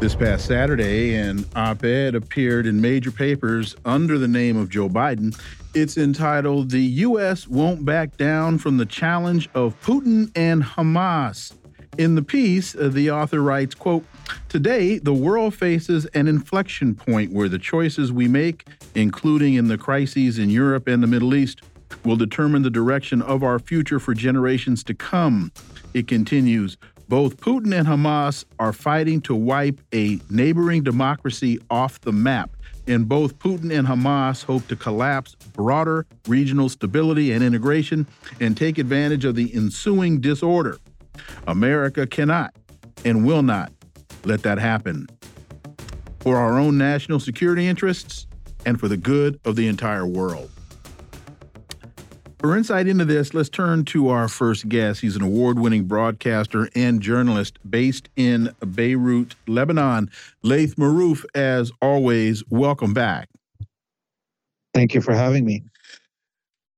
This past Saturday, an op ed appeared in major papers under the name of Joe Biden. It's entitled, The U.S. Won't Back Down from the Challenge of Putin and Hamas. In the piece, uh, the author writes, quote, Today, the world faces an inflection point where the choices we make, including in the crises in Europe and the Middle East, will determine the direction of our future for generations to come. It continues, both Putin and Hamas are fighting to wipe a neighboring democracy off the map. And both Putin and Hamas hope to collapse broader regional stability and integration and take advantage of the ensuing disorder. America cannot and will not let that happen. For our own national security interests and for the good of the entire world. For insight into this, let's turn to our first guest. He's an award winning broadcaster and journalist based in Beirut, Lebanon. Laith Marouf, as always, welcome back. Thank you for having me.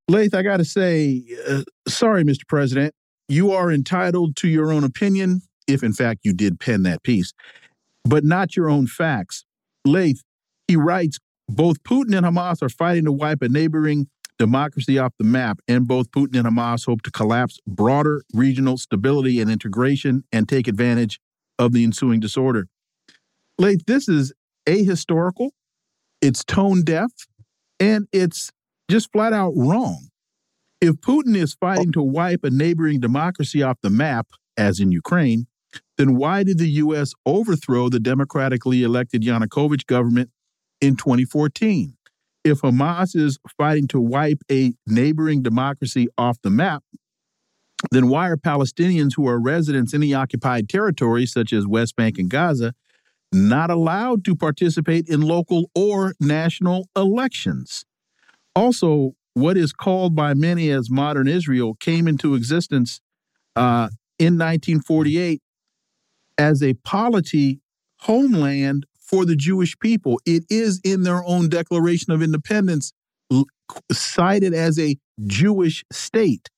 Laith, I got to say, uh, sorry, Mr. President. You are entitled to your own opinion, if in fact you did pen that piece, but not your own facts. Laith, he writes, both Putin and Hamas are fighting to wipe a neighboring democracy off the map, and both Putin and Hamas hope to collapse broader regional stability and integration and take advantage of the ensuing disorder. Laith, this is ahistorical, it's tone deaf, and it's just flat out wrong. If Putin is fighting to wipe a neighboring democracy off the map, as in Ukraine, then why did the U.S. overthrow the democratically elected Yanukovych government in 2014? If Hamas is fighting to wipe a neighboring democracy off the map, then why are Palestinians who are residents in the occupied territories, such as West Bank and Gaza, not allowed to participate in local or national elections? Also, what is called by many as modern Israel came into existence uh, in 1948 as a polity homeland for the Jewish people. It is in their own Declaration of Independence cited as a Jewish state.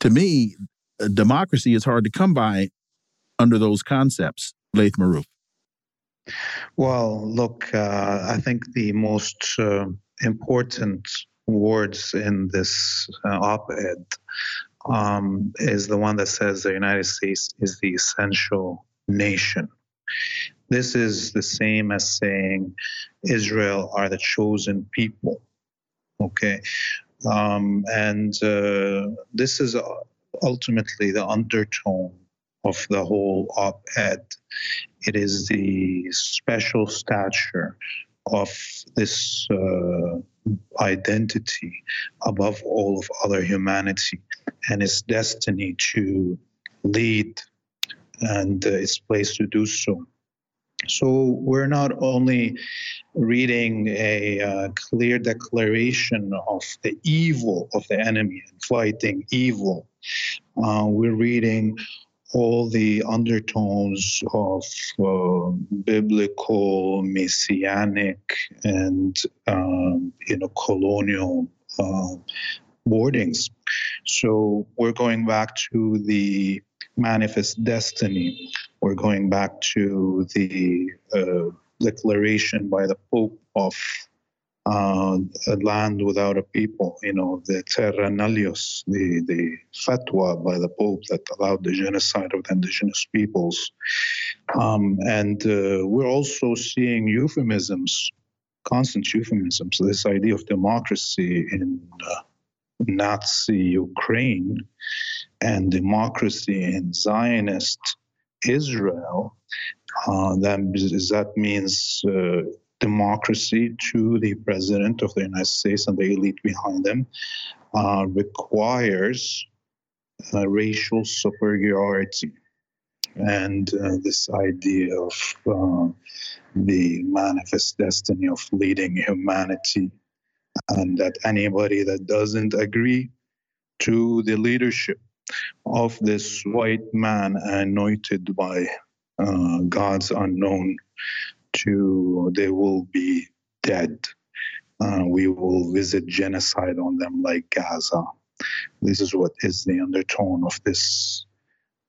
To me, democracy is hard to come by under those concepts, Laith Marouf. Well, look, uh, I think the most uh, important words in this uh, op ed um, is the one that says the United States is the essential nation. This is the same as saying Israel are the chosen people. Okay. Um, and uh, this is ultimately the undertone of the whole op ed. It is the special stature of this uh, identity above all of other humanity and its destiny to lead and uh, its place to do so. So we're not only reading a uh, clear declaration of the evil of the enemy and fighting evil, uh, we're reading all the undertones of uh, biblical, messianic, and um, you know colonial uh, wordings. So we're going back to the manifest destiny we're going back to the uh, declaration by the Pope of uh, a land without a people, you know, the terra nullius, the, the fatwa by the Pope that allowed the genocide of the indigenous peoples. Um, and uh, we're also seeing euphemisms, constant euphemisms, this idea of democracy in uh, Nazi Ukraine and democracy in Zionist Israel, uh, that, that means uh, democracy to the president of the United States and the elite behind them, uh, requires racial superiority. and uh, this idea of uh, the manifest destiny of leading humanity, and that anybody that doesn't agree to the leadership of this white man anointed by uh, God's unknown, to they will be dead. Uh, we will visit genocide on them like Gaza. This is what is the undertone of this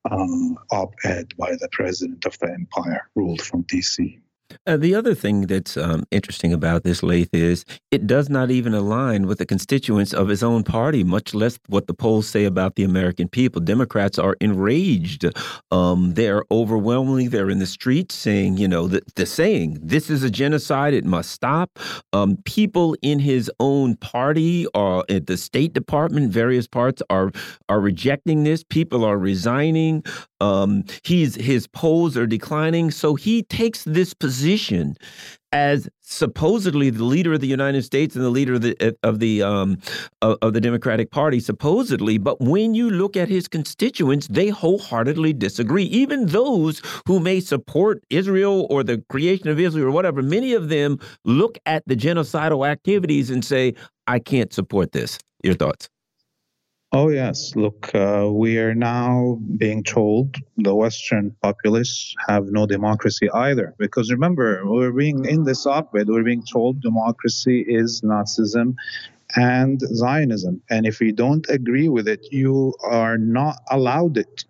um, op ed by the president of the empire, ruled from DC. Uh, the other thing that's um, interesting about this, Laith, is it does not even align with the constituents of his own party, much less what the polls say about the American people. Democrats are enraged. Um, they're overwhelmingly, they're in the streets saying, you know, the, the saying, this is a genocide, it must stop. Um, people in his own party or at the State Department, various parts are, are rejecting this. People are resigning. Um, he's, his polls are declining. So he takes this position position as supposedly the leader of the United States and the leader of the of the um, of the Democratic Party, supposedly. But when you look at his constituents, they wholeheartedly disagree. Even those who may support Israel or the creation of Israel or whatever, many of them look at the genocidal activities and say, "I can't support this." Your thoughts? Oh, yes. Look, uh, we are now being told the Western populists have no democracy either. Because remember, we're being in this op ed, we're being told democracy is Nazism and Zionism. And if you don't agree with it, you are not allowed it.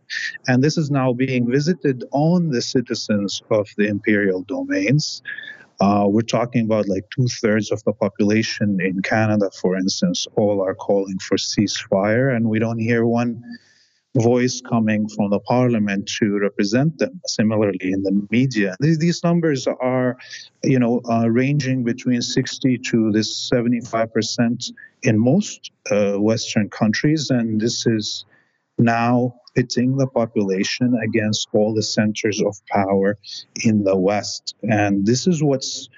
And this is now being visited on the citizens of the imperial domains. Uh, we're talking about like two thirds of the population in Canada, for instance, all are calling for ceasefire, and we don't hear one voice coming from the parliament to represent them. Similarly, in the media, these, these numbers are, you know, uh, ranging between 60 to this 75 percent in most uh, Western countries, and this is now pitting the population against all the centers of power in the West. And this is what's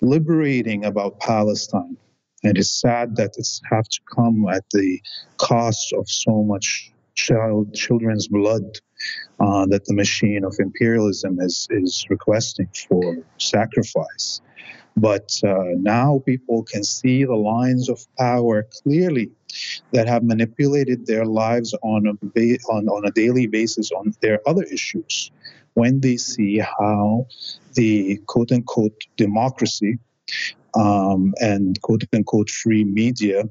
liberating about Palestine. And it's sad that it's have to come at the cost of so much child children's blood uh, that the machine of imperialism is is requesting for sacrifice. But uh, now people can see the lines of power clearly that have manipulated their lives on a, ba- on, on a daily basis on their other issues when they see how the quote unquote democracy um, and quote unquote free media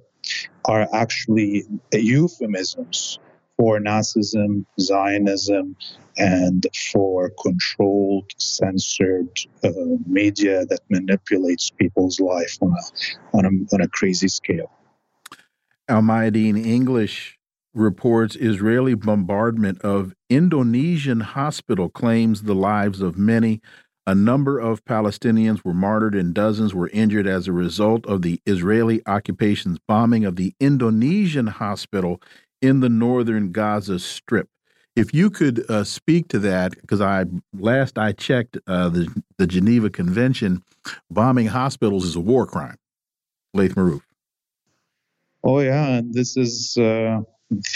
are actually euphemisms for Nazism, Zionism, and for controlled, censored uh, media that manipulates people's life on a, on a, on a crazy scale. Al Mayadeen English reports Israeli bombardment of Indonesian hospital claims the lives of many. A number of Palestinians were martyred and dozens were injured as a result of the Israeli occupation's bombing of the Indonesian hospital in the northern Gaza Strip. If you could uh, speak to that, because I last I checked uh, the the Geneva Convention, bombing hospitals is a war crime. Laith. Oh yeah, and this is uh,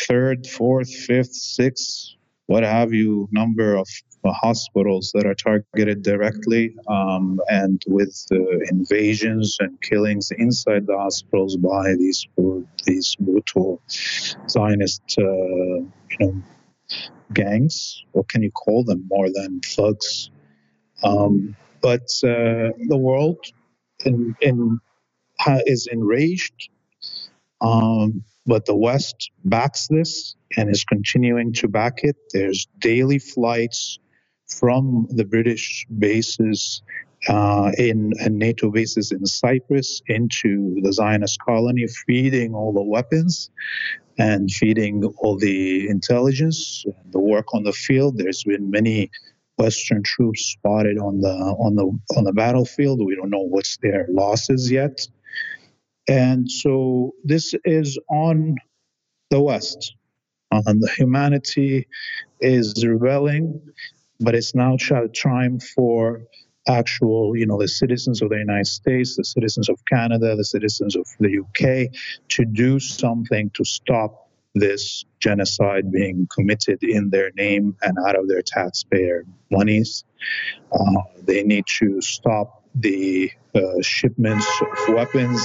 third, fourth, fifth, sixth, what have you, number of uh, hospitals that are targeted directly, um, and with uh, invasions and killings inside the hospitals by these these brutal Zionist, uh, you know gangs. What can you call them more than thugs? Um, but uh, the world in, in, is enraged. Um, but the West backs this and is continuing to back it. There's daily flights from the British bases uh, in and NATO bases in Cyprus into the Zionist colony, feeding all the weapons and feeding all the intelligence, the work on the field. There's been many Western troops spotted on the on the on the battlefield. We don't know what's their losses yet, and so this is on the West. And the humanity is rebelling, but it's now time for actual, you know, the citizens of the United States, the citizens of Canada, the citizens of the UK to do something to stop this genocide being committed in their name and out of their taxpayer monies. Uh, they need to stop the uh, shipments of weapons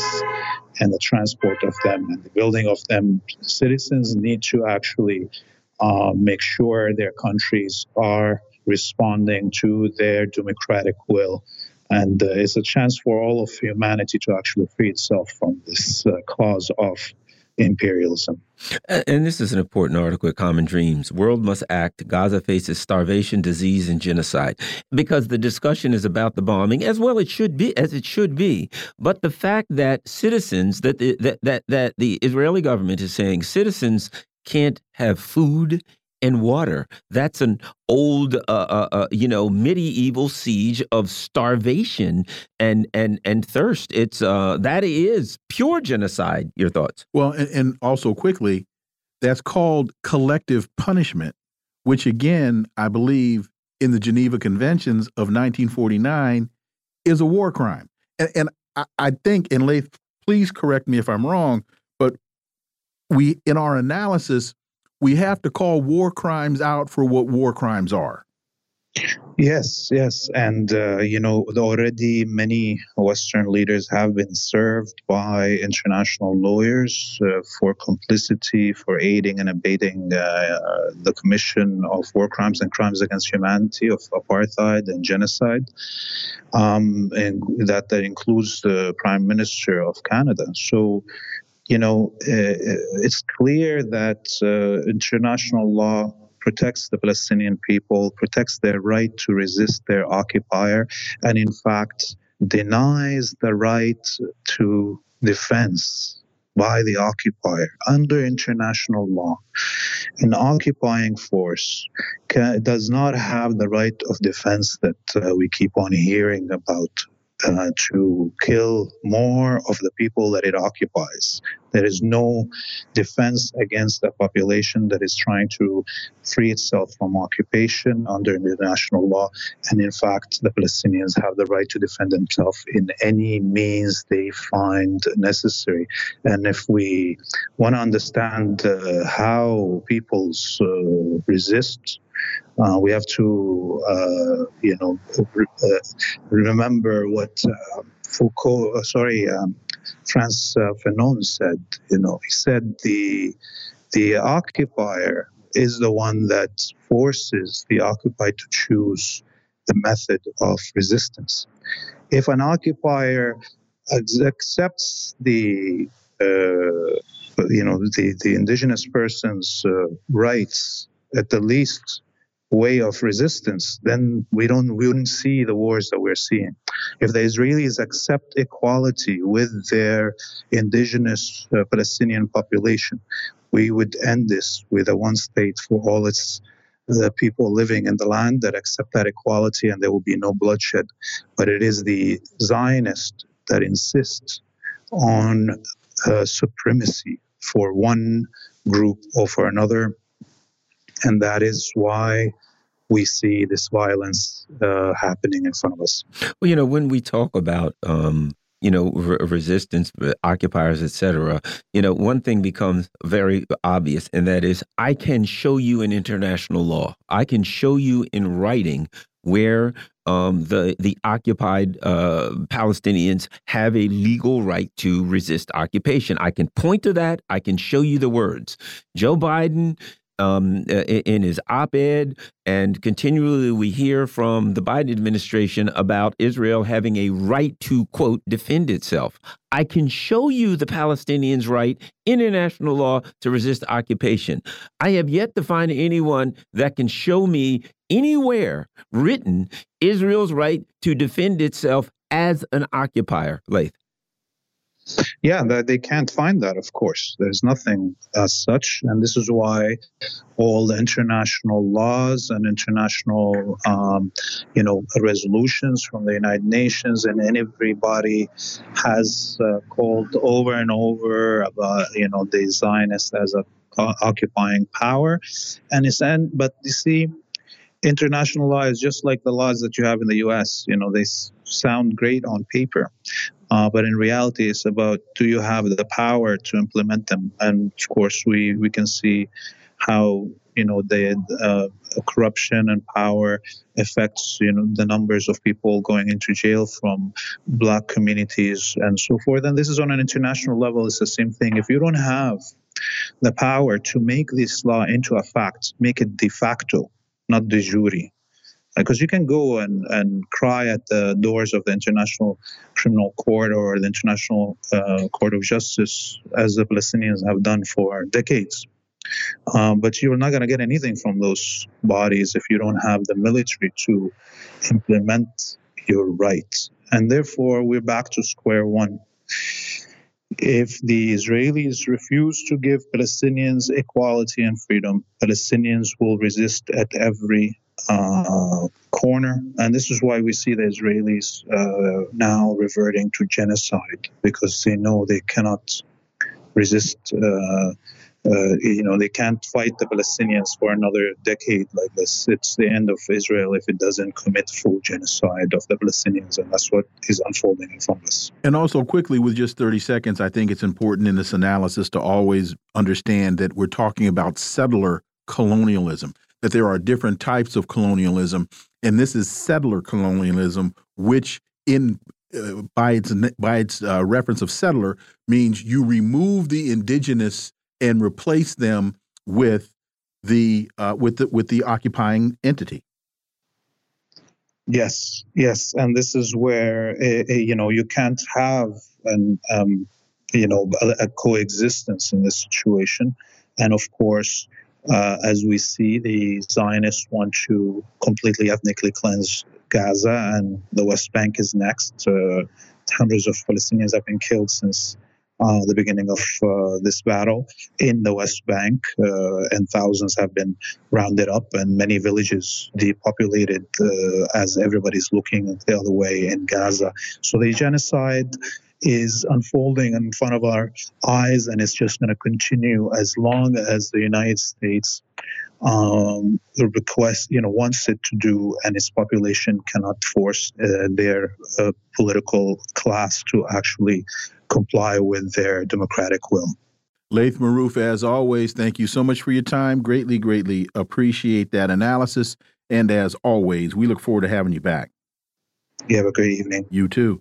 and the transport of them and the building of them. Citizens need to actually uh, make sure their countries are responding to their democratic will. And uh, it's a chance for all of humanity to actually free itself from this uh, cause of imperialism. And this is an important article at Common Dreams. World must act. Gaza faces starvation, disease, and genocide. Because the discussion is about the bombing, as well it should be, as it should be. But the fact that citizens, that the, that that that the Israeli government is saying citizens can't have food and water. That's an old, uh, uh, uh, you know, medieval siege of starvation and and and thirst. It's uh, that is pure genocide. Your thoughts? Well, and, and also quickly, that's called collective punishment, which again, I believe, in the Geneva Conventions of 1949, is a war crime. And, and I, I think, and Laith, please correct me if I'm wrong, but we in our analysis we have to call war crimes out for what war crimes are. Yes, yes, and uh, you know already many Western leaders have been served by international lawyers uh, for complicity, for aiding and abetting uh, the commission of war crimes and crimes against humanity, of apartheid and genocide, um, and that that includes the Prime Minister of Canada. So you know, uh, it's clear that uh, international law protects the Palestinian people, protects their right to resist their occupier, and in fact denies the right to defense by the occupier under international law. An occupying force can, does not have the right of defense that uh, we keep on hearing about uh, to kill more of the people that it occupies. There is no defense against a population that is trying to free itself from occupation under international law. And in fact, the Palestinians have the right to defend themselves in any means they find necessary. And if we want to understand uh, how peoples uh, resist uh, we have to, uh, you know, re- uh, remember what uh, Foucault, uh, sorry, um, Frantz Fanon said. You know, he said the the occupier is the one that forces the occupied to choose the method of resistance. If an occupier accepts the uh, you know the, the indigenous person's uh, rights at the least way of resistance, then we don't we wouldn't see the wars that we're seeing. If the Israelis accept equality with their indigenous uh, Palestinian population, we would end this with a one state for all its the people living in the land that accept that equality and there will be no bloodshed. But it is the Zionist that insist on uh, supremacy for one group or for another and that is why we see this violence uh, happening in front of us. Well, you know, when we talk about um, you know re resistance, uh, occupiers, etc., you know, one thing becomes very obvious, and that is, I can show you in international law, I can show you in writing where um, the the occupied uh, Palestinians have a legal right to resist occupation. I can point to that. I can show you the words. Joe Biden um, in his op-ed, and continually we hear from the Biden administration about Israel having a right to quote defend itself. I can show you the Palestinians' right, international law to resist occupation. I have yet to find anyone that can show me anywhere written Israel's right to defend itself as an occupier. Laith. Yeah, they can't find that, of course. There's nothing as such. And this is why all the international laws and international, um, you know, resolutions from the United Nations and everybody has uh, called over and over about, you know, the Zionists as a occupying power. And it's, and, but you see, international law is just like the laws that you have in the U.S. You know, they s- sound great on paper, uh, but in reality, it's about do you have the power to implement them? And of course, we we can see how you know the uh, corruption and power affects you know the numbers of people going into jail from black communities and so forth. And this is on an international level. It's the same thing. If you don't have the power to make this law into a fact, make it de facto, not de jure. Because you can go and, and cry at the doors of the International Criminal Court or the International uh, Court of Justice, as the Palestinians have done for decades. Um, but you're not going to get anything from those bodies if you don't have the military to implement your rights. And therefore, we're back to square one. If the Israelis refuse to give Palestinians equality and freedom, Palestinians will resist at every uh, corner. And this is why we see the Israelis uh, now reverting to genocide because they know they cannot resist. Uh, uh, you know, they can't fight the Palestinians for another decade like this. It's the end of Israel if it doesn't commit full genocide of the Palestinians, and that's what is unfolding in front of us. And also, quickly, with just 30 seconds, I think it's important in this analysis to always understand that we're talking about settler colonialism, that there are different types of colonialism, and this is settler colonialism, which in uh, by its by its uh, reference of settler means you remove the indigenous and replace them with the uh, with the with the occupying entity. Yes, yes, and this is where uh, you know you can't have an um, you know a, a, coexistence in this situation, and of course, uh, as we see, the Zionists want to completely ethnically cleanse Gaza, and the West Bank is next. Uh, hundreds of Palestinians have been killed since uh, the beginning of uh, this battle in the West Bank, uh, and thousands have been rounded up, and many villages depopulated uh, as everybody's looking the other way in Gaza. So the genocide is unfolding in front of our eyes, and it's just going to continue as long as the United States um, request, you know, wants it to do, and its population cannot force uh, their uh, political class to actually comply with their democratic will. Laith Marouf, as always, thank you so much for your time. Greatly, greatly appreciate that analysis. And as always, we look forward to having you back. You have a great evening. You too.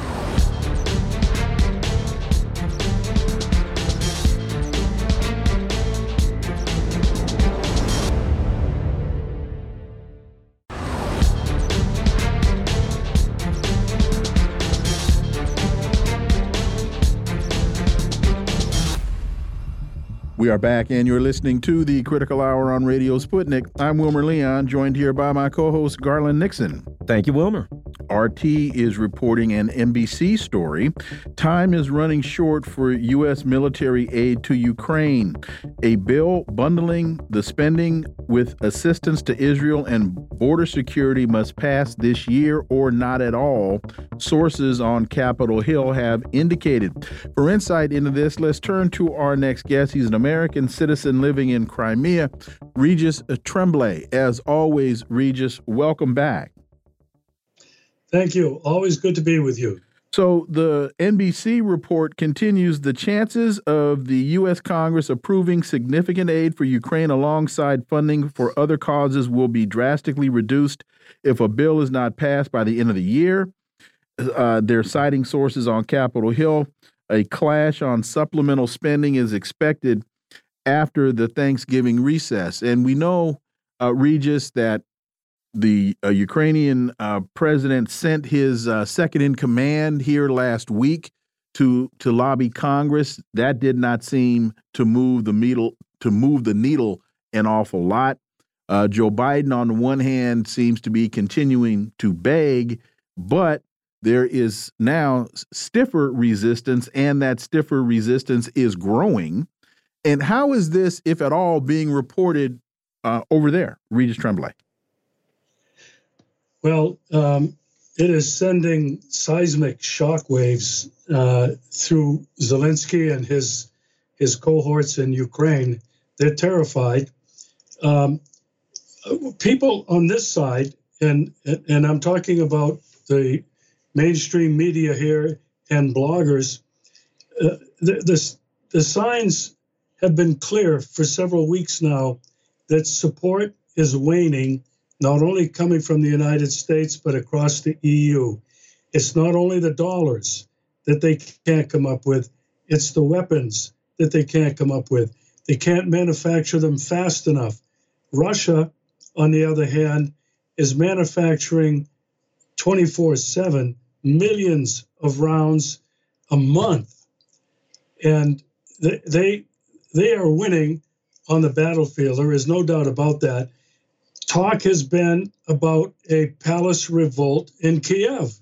We are back, and you're listening to the Critical Hour on Radio Sputnik. I'm Wilmer Leon, joined here by my co host, Garland Nixon. Thank you, Wilmer. RT is reporting an NBC story. Time is running short for U.S. military aid to Ukraine. A bill bundling the spending with assistance to Israel and border security must pass this year or not at all, sources on Capitol Hill have indicated. For insight into this, let's turn to our next guest. He's an American citizen living in Crimea, Regis Tremblay. As always, Regis, welcome back. Thank you. Always good to be with you. So the NBC report continues the chances of the U.S. Congress approving significant aid for Ukraine alongside funding for other causes will be drastically reduced if a bill is not passed by the end of the year. Uh, they're citing sources on Capitol Hill. A clash on supplemental spending is expected after the Thanksgiving recess. And we know, uh, Regis, that the uh, Ukrainian uh, president sent his uh, second in command here last week to to lobby Congress. That did not seem to move the needle to move the needle an awful lot. Uh, Joe Biden, on the one hand, seems to be continuing to beg, but there is now stiffer resistance, and that stiffer resistance is growing. And how is this, if at all, being reported uh, over there, Regis Tremblay? Well, um, it is sending seismic shock waves uh, through Zelensky and his his cohorts in Ukraine. They're terrified. Um, people on this side, and and I'm talking about the mainstream media here and bloggers. Uh, the, the the signs have been clear for several weeks now that support is waning not only coming from the United States, but across the EU. It's not only the dollars that they can't come up with, it's the weapons that they can't come up with. They can't manufacture them fast enough. Russia, on the other hand, is manufacturing 24 7 millions of rounds a month. And they, they are winning on the battlefield. There is no doubt about that talk has been about a palace revolt in Kiev.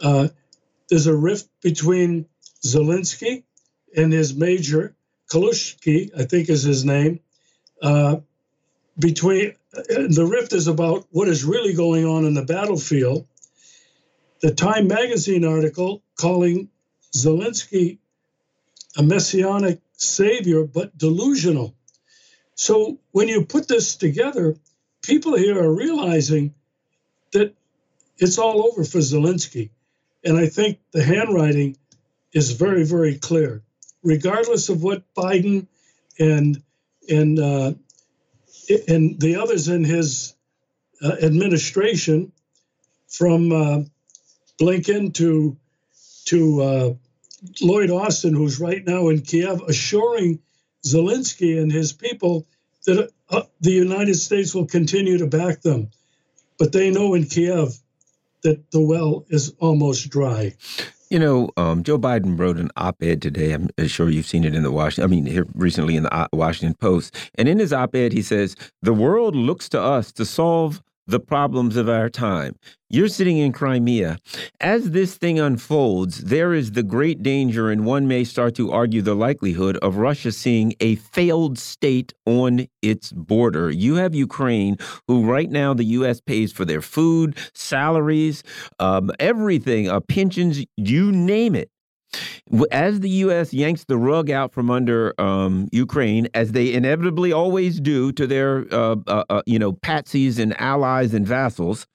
Uh, there's a rift between Zelensky and his major, Kalushki, I think is his name. Uh, between the rift is about what is really going on in the battlefield. The Time magazine article calling Zelensky a messianic savior, but delusional. So when you put this together, people here are realizing that it's all over for Zelensky. And I think the handwriting is very, very clear. Regardless of what Biden and and uh, and the others in his uh, administration, from uh, Blinken to to uh, Lloyd Austin, who's right now in Kiev, assuring Zelensky and his people that uh, the United States will continue to back them. But they know in Kiev that the well is almost dry. You know, um, Joe Biden wrote an op-ed today. I'm sure you've seen it in the Washington. I mean, here recently in the uh, Washington Post. And in his op-ed, he says the world looks to us to solve the problems of our time. You're sitting in Crimea. As this thing unfolds, there is the great danger, and one may start to argue the likelihood of Russia seeing a failed state on its border. You have Ukraine, who right now the U.S. pays for their food, salaries, um, everything, uh, pensions, you name it as the U.S. yanks the rug out from under um, Ukraine, as they inevitably always do to their, uh, uh, uh, you know, patsies and allies and vassals,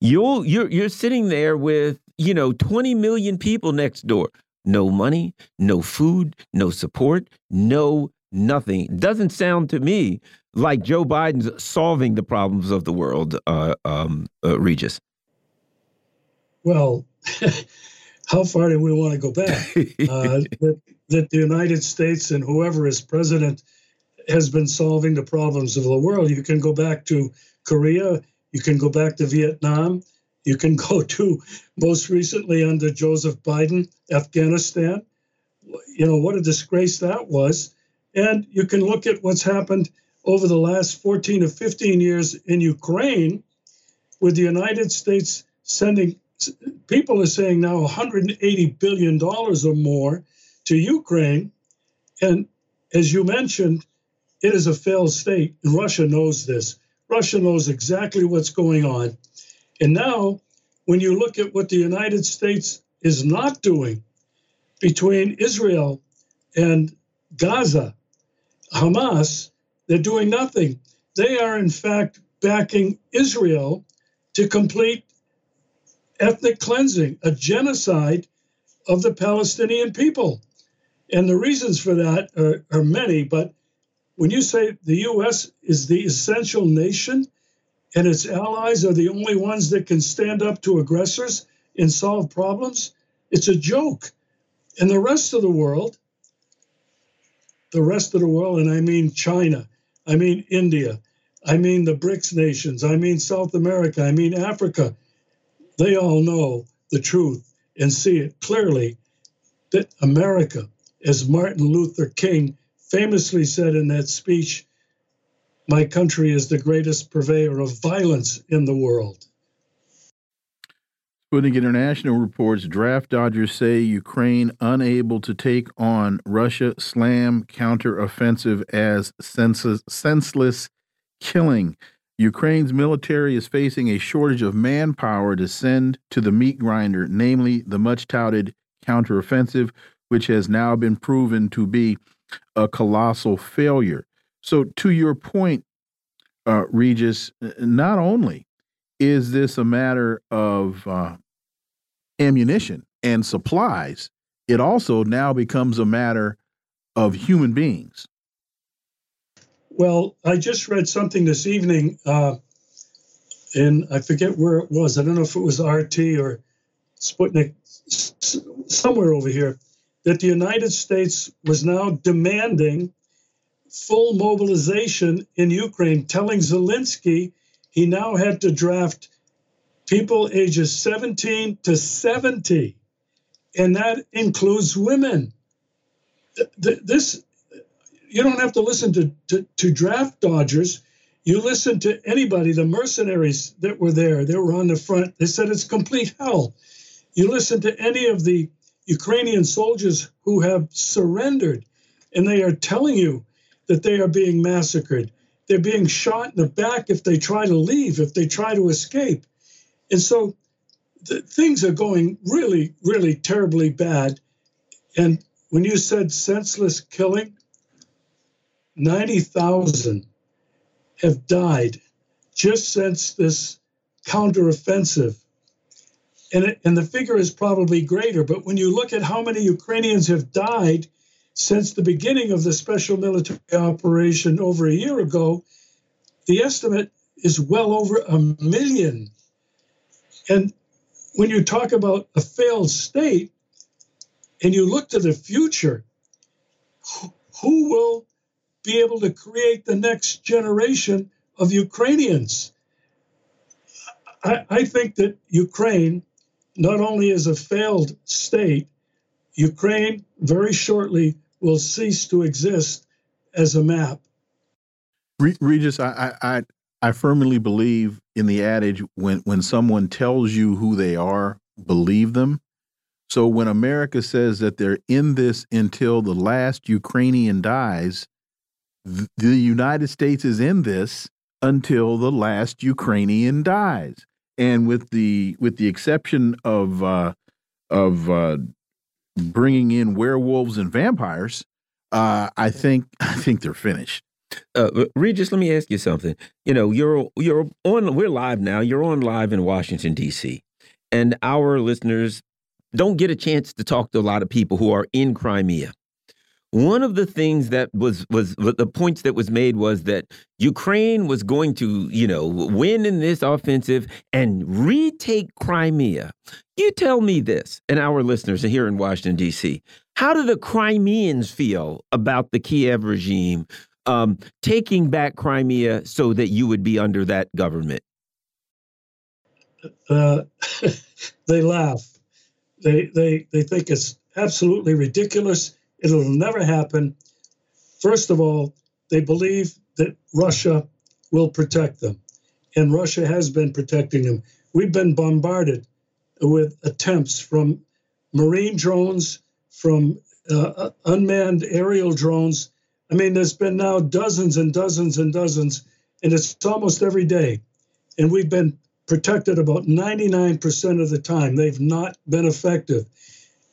you'll you're you're sitting there with you know 20 million people next door, no money, no food, no support, no nothing. Doesn't sound to me like Joe Biden's solving the problems of the world, uh, um, uh, Regis. Well. how far do we want to go back? Uh, that, that the United States and whoever is president has been solving the problems of the world. You can go back to Korea, you can go back to Vietnam, you can go to most recently under Joseph Biden, Afghanistan. You know, what a disgrace that was. And you can look at what's happened over the last 14 or 15 years in Ukraine with the United States sending people are saying now 180 billion dollars or more to Ukraine, and as you mentioned, it is a failed state, Russia knows this. Russia knows exactly what's going on, and now when you look at what the United States is not doing between Israel and Gaza, Hamas, they're doing nothing. They are, in fact, backing Israel to complete ethnic cleansing, a genocide of the Palestinian people. And the reasons for that are, are many, but when you say the U.S. is the essential nation and its allies are the only ones that can stand up to aggressors and solve problems, it's a joke. And the rest of the world, the rest of the world, and I mean China, I mean India, I mean the BRICS nations, I mean South America, I mean Africa, they all know the truth and see it clearly that America, as Martin Luther King famously said in that speech, my country is the greatest purveyor of violence in the world. Sputnik International reports draft dodgers say Ukraine unable to take on Russia slam counteroffensive as senseless, senseless killing. Ukraine's military is facing a shortage of manpower to send to the meat grinder, namely the much touted counteroffensive, which has now been proven to be a colossal failure. So, to your point, uh, Regis, not only is this a matter of uh, ammunition and supplies, it also now becomes a matter of human beings. Well, I just read something this evening, uh, and I forget where it was. I don't know if it was RT or Sputnik, somewhere over here, that the United States was now demanding full mobilization in Ukraine, telling Zelensky he now had to draft people ages 17 to 70, and that includes women. This you don't have to listen to, to, to draft dodgers. You listen to anybody, the mercenaries that were there, they were on the front. They said it's complete hell. You listen to any of the Ukrainian soldiers who have surrendered, and they are telling you that they are being massacred. They're being shot in the back if they try to leave, if they try to escape. And so the, things are going really, really terribly bad. And when you said senseless killing, 90,000 have died just since this counteroffensive. And, it, and the figure is probably greater, but when you look at how many Ukrainians have died since the beginning of the special military operation over a year ago, the estimate is well over a million. And when you talk about a failed state and you look to the future, who will be able to create the next generation of Ukrainians. I, I think that Ukraine not only is a failed state, Ukraine very shortly will cease to exist as a map. Regis, I, I, I firmly believe in the adage when, when someone tells you who they are, believe them. So when America says that they're in this until the last Ukrainian dies, the United States is in this until the last Ukrainian dies, and with the with the exception of uh, of uh, bringing in werewolves and vampires, uh, I think I think they're finished. Uh, Regis, let me ask you something. You know, you're you're on. We're live now. You're on live in Washington D.C. and our listeners don't get a chance to talk to a lot of people who are in Crimea. One of the things that was was the points that was made was that Ukraine was going to, you know, win in this offensive and retake Crimea. You tell me this, and our listeners here in Washington D.C. How do the Crimeans feel about the Kiev regime um, taking back Crimea so that you would be under that government? Uh, they laugh. They they they think it's absolutely ridiculous It'll never happen. First of all, they believe that Russia will protect them, and Russia has been protecting them. We've been bombarded with attempts from marine drones, from uh, unmanned aerial drones. I mean, there's been now dozens and dozens and dozens, and it's almost every day. And we've been protected about 99% of the time. They've not been effective.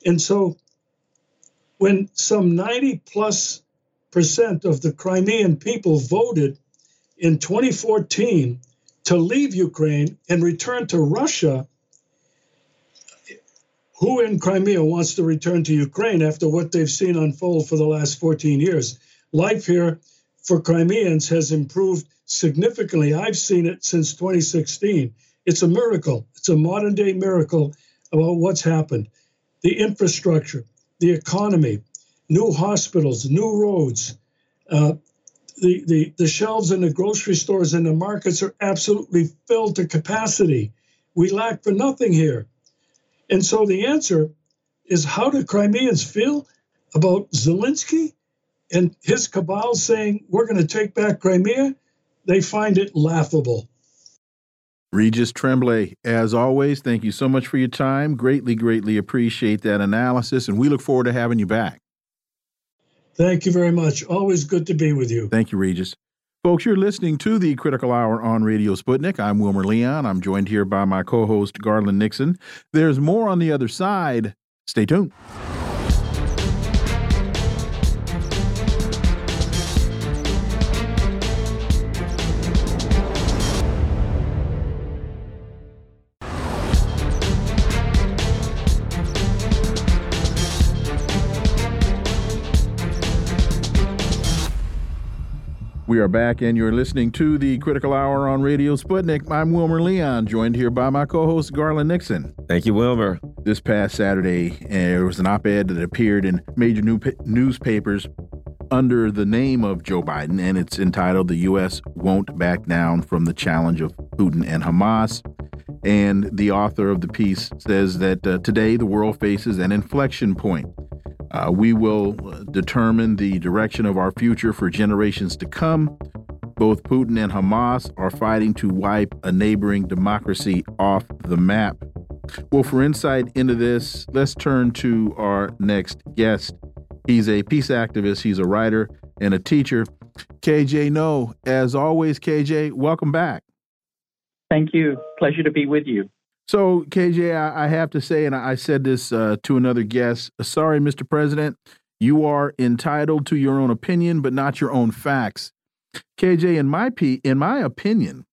And so when some 90 plus percent of the Crimean people voted in 2014 to leave Ukraine and return to Russia, who in Crimea wants to return to Ukraine after what they've seen unfold for the last 14 years? Life here for Crimeans has improved significantly. I've seen it since 2016. It's a miracle. It's a modern day miracle about what's happened. The infrastructure, the economy, new hospitals, new roads. Uh, the, the, the shelves in the grocery stores and the markets are absolutely filled to capacity. We lack for nothing here. And so the answer is how do Crimeans feel about Zelensky and his cabal saying, we're going to take back Crimea? They find it laughable. Regis Tremblay, as always, thank you so much for your time. Greatly, greatly appreciate that analysis, and we look forward to having you back. Thank you very much. Always good to be with you. Thank you, Regis. Folks, you're listening to the Critical Hour on Radio Sputnik. I'm Wilmer Leon. I'm joined here by my co host, Garland Nixon. There's more on the other side. Stay tuned. We are back, and you're listening to the Critical Hour on Radio Sputnik. I'm Wilmer Leon, joined here by my co host, Garland Nixon. Thank you, Wilmer. This past Saturday, uh, there was an op ed that appeared in major new newspapers under the name of Joe Biden, and it's entitled The U.S. Won't Back Down from the Challenge of Putin and Hamas. And the author of the piece says that uh, today the world faces an inflection point uh, we will determine the direction of our future for generations to come. Both Putin and Hamas are fighting to wipe a neighboring democracy off the map. Well, for insight into this, let's turn to our next guest. He's a peace activist, he's a writer, and a teacher. KJ Noh, as always, KJ, welcome back. Thank you. Pleasure to be with you. So, KJ, I, have to say, and I said this uh, to another guest sorry, Mr. President, you are entitled to your own opinion, but not your own facts. KJ, in my, in my opinion,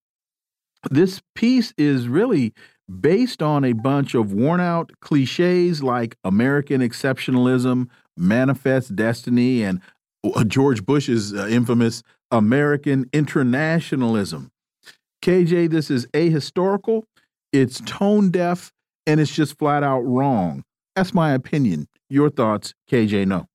this piece is really based on a bunch of worn out cliches like American exceptionalism, manifest destiny, and uh, George Bush's uh, infamous American internationalism. KJ, this is ahistorical it's tone deaf, and it's just flat out wrong. That's my opinion. Your thoughts, KJ Noh.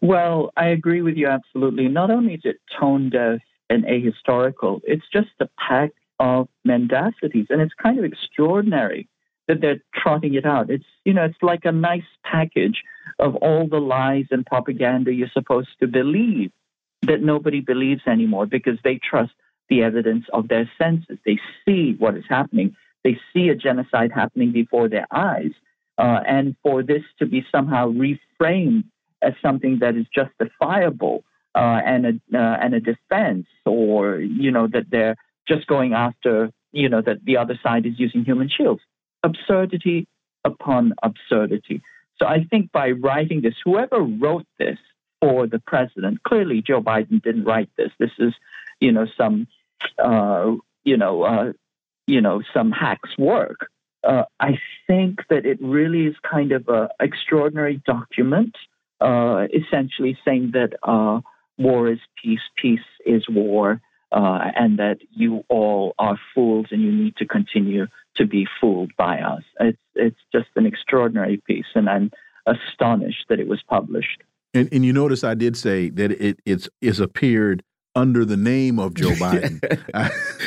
Well, I agree with you absolutely. Not only is it tone deaf and ahistorical, it's just a pack of mendacities, and it's kind of extraordinary that they're trotting it out. It's you know, it's like a nice package of all the lies and propaganda you're supposed to believe that nobody believes anymore because they trust the evidence of their senses. They see what is happening. They see a genocide happening before their eyes. Uh, and for this to be somehow reframed as something that is justifiable uh, and a uh, and a defense, or you know that they're just going after you know that the other side is using human shields, absurdity upon absurdity. So I think by writing this, whoever wrote this for the president, clearly Joe Biden didn't write this. This is you know some uh, you know uh, you know some hacks work. Uh, I think that it really is kind of an extraordinary document, uh, essentially saying that uh, war is peace, peace is war, uh, and that you all are fools and you need to continue to be fooled by us. It's it's just an extraordinary piece, and I'm astonished that it was published. And, and you notice I did say that it it's is appeared under the name of Joe Biden.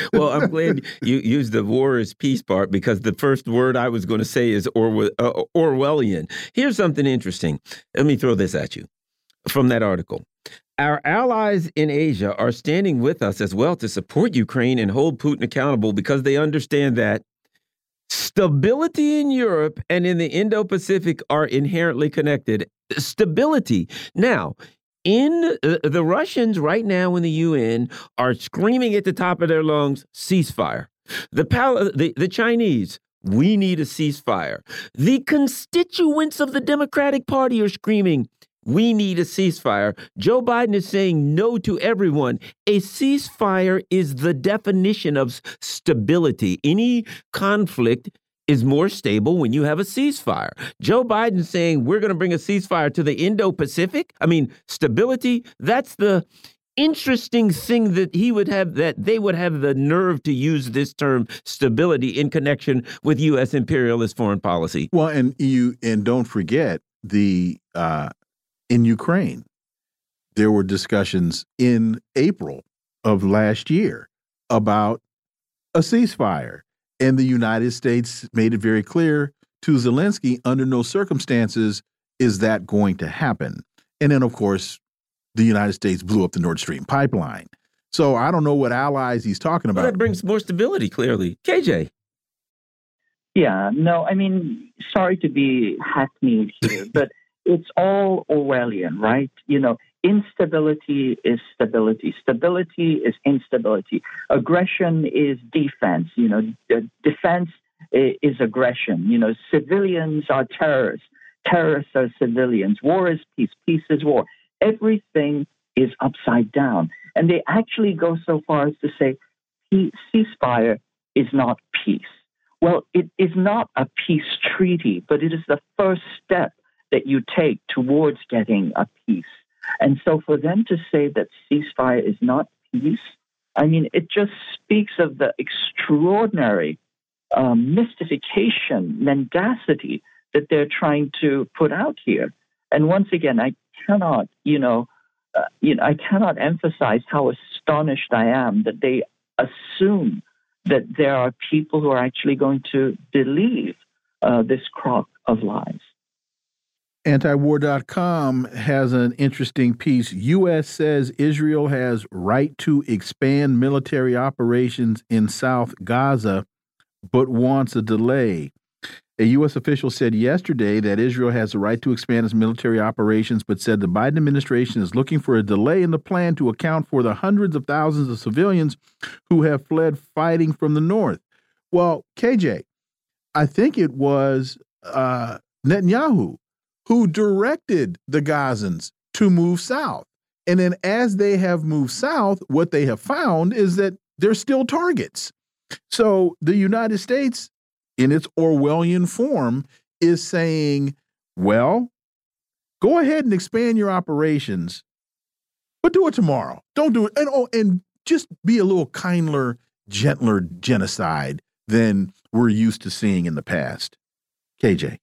well, I'm glad you used the war is peace part because the first word I was going to say is Orwell, uh, Orwellian. Here's something interesting. Let me throw this at you from that article. Our allies in Asia are standing with us as well to support Ukraine and hold Putin accountable because they understand that stability in Europe and in the Indo Pacific are inherently connected. Stability. Now, in uh, the Russians right now in the UN are screaming at the top of their lungs, ceasefire. The, the, the Chinese, we need a ceasefire. The constituents of the Democratic Party are screaming, we need a ceasefire. Joe Biden is saying no to everyone. A ceasefire is the definition of stability. Any conflict is more stable when you have a ceasefire. Joe Biden saying we're going to bring a ceasefire to the Indo Pacific. I mean, stability, that's the interesting thing that he would have that they would have the nerve to use this term stability in connection with US imperialist foreign policy. Well, and you and don't forget the uh in Ukraine there were discussions in April of last year about a ceasefire and the United States made it very clear to Zelensky under no circumstances is that going to happen. And then, of course, the United States blew up the Nord Stream pipeline. So I don't know what allies he's talking about. Well, that brings more stability, clearly. KJ. Yeah, no, I mean, sorry to be hackneyed here, but it's all Orwellian, right? You know, instability is stability. Stability is instability. Aggression is defense. You know, defense is aggression. You know, civilians are terrorists. Terrorists are civilians. War is peace. Peace is war. Everything is upside down. And they actually go so far as to say ceasefire is not peace. Well, it is not a peace treaty, but it is the first step that you take towards getting a peace. And so for them to say that ceasefire is not peace, I mean, it just speaks of the extraordinary um, mystification, mendacity that they're trying to put out here. And once again, I cannot, you know, uh, you know, I cannot emphasize how astonished I am that they assume that there are people who are actually going to believe uh, this crock of lies. Antiwar.com has an interesting piece. U.S. says Israel has right to expand military operations in South Gaza, but wants a delay. A U.S. official said yesterday that Israel has the right to expand its military operations, but said the Biden administration is looking for a delay in the plan to account for the hundreds of thousands of civilians who have fled fighting from the north. Well, KJ, I think it was uh, Netanyahu who directed the Gazans to move south. And then as they have moved south, what they have found is that they're still targets. So the United States in its Orwellian form is saying, well, go ahead and expand your operations, but do it tomorrow. Don't do it. And, oh, and just be a little kinder, gentler genocide than we're used to seeing in the past. KJ.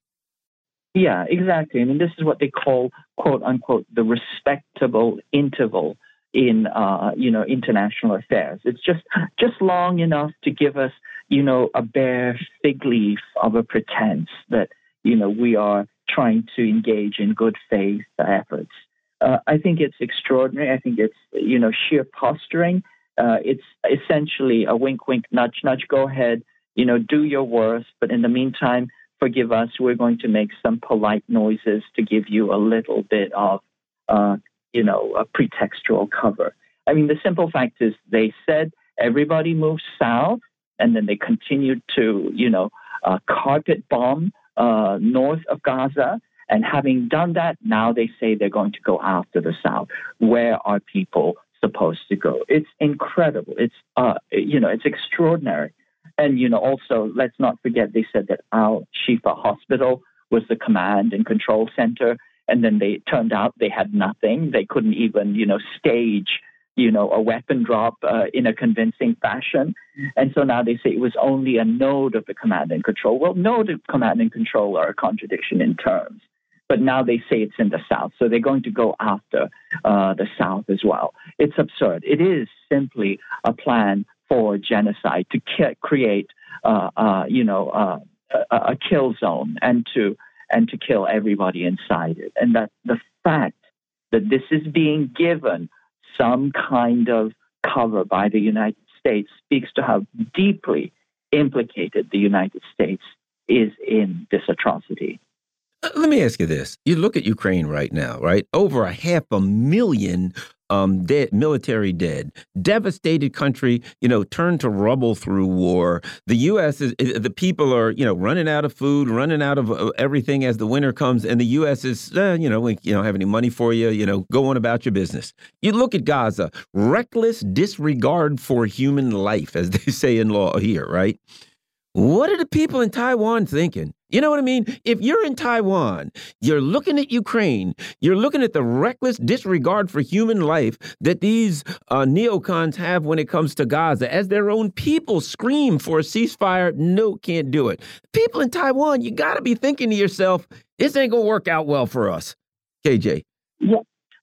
Yeah, exactly. I mean, this is what they call, quote unquote, the respectable interval in, uh, you know, international affairs. It's just just long enough to give us you know, a bare fig leaf of a pretense that, you know, we are trying to engage in good faith efforts. Uh, I think it's extraordinary. I think it's, you know, sheer posturing. Uh, it's essentially a wink, wink, nudge, nudge. Go ahead, you know, do your worst. But in the meantime, forgive us. We're going to make some polite noises to give you a little bit of, uh, you know, a pretextual cover. I mean, the simple fact is they said everybody moves south and then they continued to, you know, uh, carpet bomb uh, north of Gaza. And having done that, now they say they're going to go after the south. Where are people supposed to go? It's incredible. It's, uh, you know, it's extraordinary. And, you know, also, let's not forget they said that Al Shifa Hospital was the command and control center. And then they turned out they had nothing. They couldn't even, you know, stage you know, a weapon drop uh, in a convincing fashion. And so now they say it was only a node of the command and control. Well, node of command and control are a contradiction in terms. But now they say it's in the South. So they're going to go after uh, the South as well. It's absurd. It is simply a plan for genocide to ki- create, uh, uh you know, uh, a, a kill zone and to and to kill everybody inside it. And that the fact that this is being given some kind of cover by the United States speaks to how deeply implicated the United States is in this atrocity. Uh, let me ask you this. You look at Ukraine right now, right? Over a half a million um, dead, military dead, devastated country, you know, turned to rubble through war. The U.S. is, the people are, you know, running out of food, running out of uh, everything as the winter comes, and the U.S. is, uh, you know, we you don't have any money for you, you know, go on about your business. You look at Gaza, reckless disregard for human life, as they say in law here, right? What are the people in Taiwan thinking? You know what I mean? If you're in Taiwan, you're looking at Ukraine, you're looking at the reckless disregard for human life that these uh, neocons have when it comes to Gaza, as their own people scream for a ceasefire, no, can't do it. People in Taiwan, you got to be thinking to yourself, this ain't going to work out well for us. KJ. Yeah.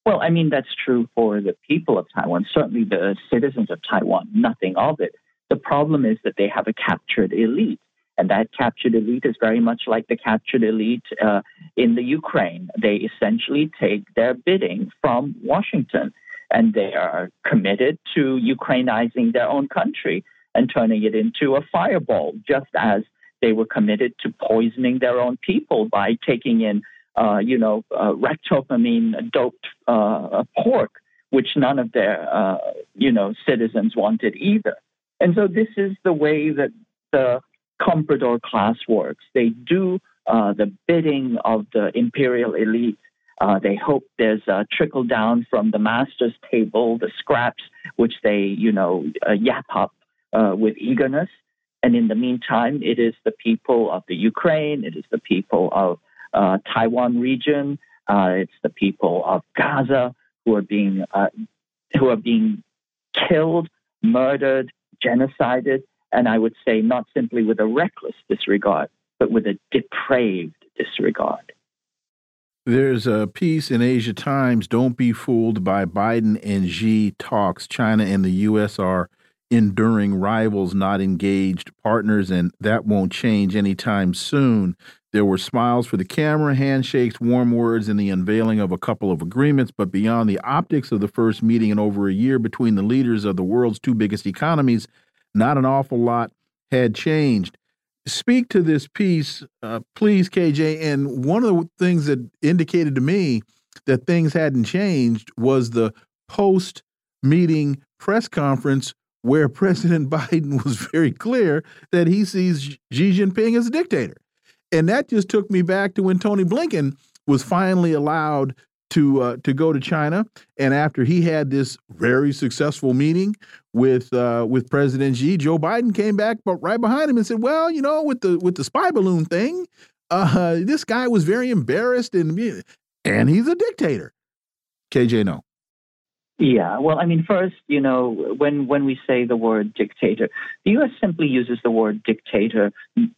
Well, I mean, that's true for the people of Taiwan, certainly the citizens of Taiwan, nothing of it. The problem is that they have a captured elite. And that captured elite is very much like the captured elite uh, in the Ukraine. They essentially take their bidding from Washington and they are committed to Ukrainizing their own country and turning it into a fireball, just as they were committed to poisoning their own people by taking in uh, you know, uh, ractopamine doped uh, pork, which none of their, uh, you know, citizens wanted either. And so this is the way that the comprador class works. They do uh, the bidding of the imperial elite. Uh, they hope there's a trickle down from the master's table, the scraps, which they, you know, uh, yap up uh, with eagerness. And in the meantime, it is the people of the Ukraine, it is the people of uh, Taiwan region, uh, it's the people of Gaza who are being who are being killed, murdered, genocided, and I would say not simply with a reckless disregard, but with a depraved disregard. There's a piece in Asia Times Don't be fooled by Biden and Xi talks. China and the U.S. are enduring rivals, not engaged partners, and that won't change anytime soon. There were smiles for the camera, handshakes, warm words, and the unveiling of a couple of agreements. But beyond the optics of the first meeting in over a year between the leaders of the world's two biggest economies, not an awful lot had changed. Speak to this piece, uh, please, KJ. And one of the things that indicated to me that things hadn't changed was the post meeting press conference where President Biden was very clear that he sees Xi Jinping as a dictator. And that just took me back to when Tony Blinken was finally allowed to uh, to go to China, and after he had this very successful meeting with uh, with President Xi, Joe Biden came back, but right behind him and said, "Well, you know, with the with the spy balloon thing, uh, this guy was very embarrassed, and and he's a dictator." KJ, Noh. Yeah, well, I mean, first, you know, when when we say the word dictator, the U.S. simply uses the word dictator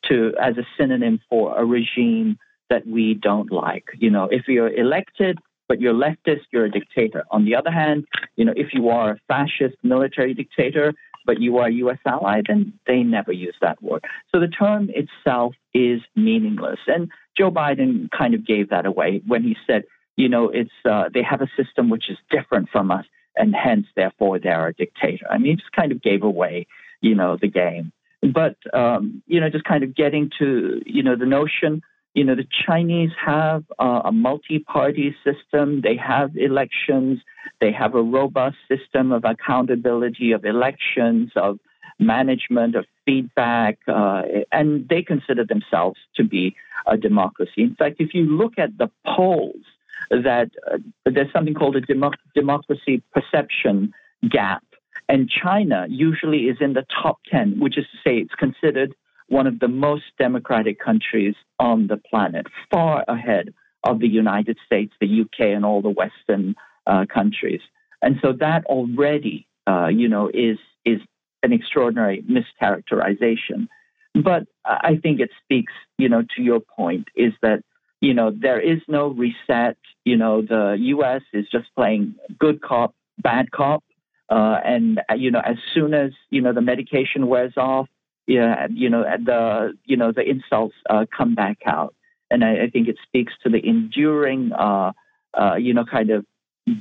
to as a synonym for a regime that we don't like. You know, if you're elected but you're leftist, you're a dictator. On the other hand, you know, if you are a fascist military dictator, but you are a U.S. ally, then they never use that word. So the term itself is meaningless. And Joe Biden kind of gave that away when he said, you know, it's uh, they have a system which is different from us, and hence, therefore, they're a dictator. I mean, he just kind of gave away, you know, the game. But um, you know, just kind of getting to you know the notion you know, the Chinese have uh, a multi party system, they have elections, they have a robust system of accountability of elections, of management, of feedback, uh, and they consider themselves to be a democracy. In fact, if you look at the polls, that uh, there's something called a democ- democracy perception gap. And China usually is in the top 10, which is to say it's considered one of the most democratic countries on the planet, far ahead of the United States, the UK, and all the Western uh, countries. And so that already, uh, you know, is is an extraordinary mischaracterization. But I think it speaks, you know, to your point, is that you know there is no reset. You know, the U.S. is just playing good cop, bad cop, uh, and you know, as soon as you know the medication wears off, yeah, you know, the you know the insults uh, come back out, and I, I, think it speaks to the enduring, uh, uh, you know, kind of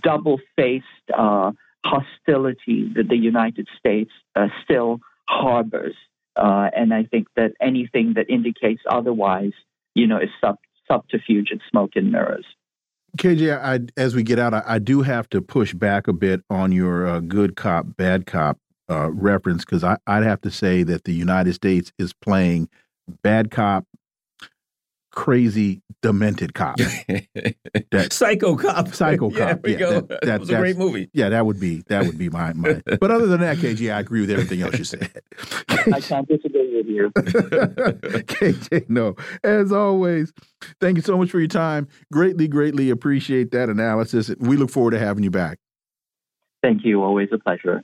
double-faced uh, hostility that the United States uh, still harbors, uh, and I think that anything that indicates otherwise, you know, is sub subterfuge and smoke and mirrors. KJ, I, as we get out, I, I, do have to push back a bit on your good cop, bad cop uh, reference because I'd have to say that the United States is playing bad cop, crazy, demented cop. that, psycho cop. Psycho cop. Yeah, we yeah, go. That, that was a great movie. Yeah, that would be that would be my my. but other than that, KJ, I agree with everything else you said. I can't disagree with you. KJ, Noh. As always, thank you so much for your time. Greatly, greatly appreciate that analysis. We look forward to having you back. Thank you. Always a pleasure.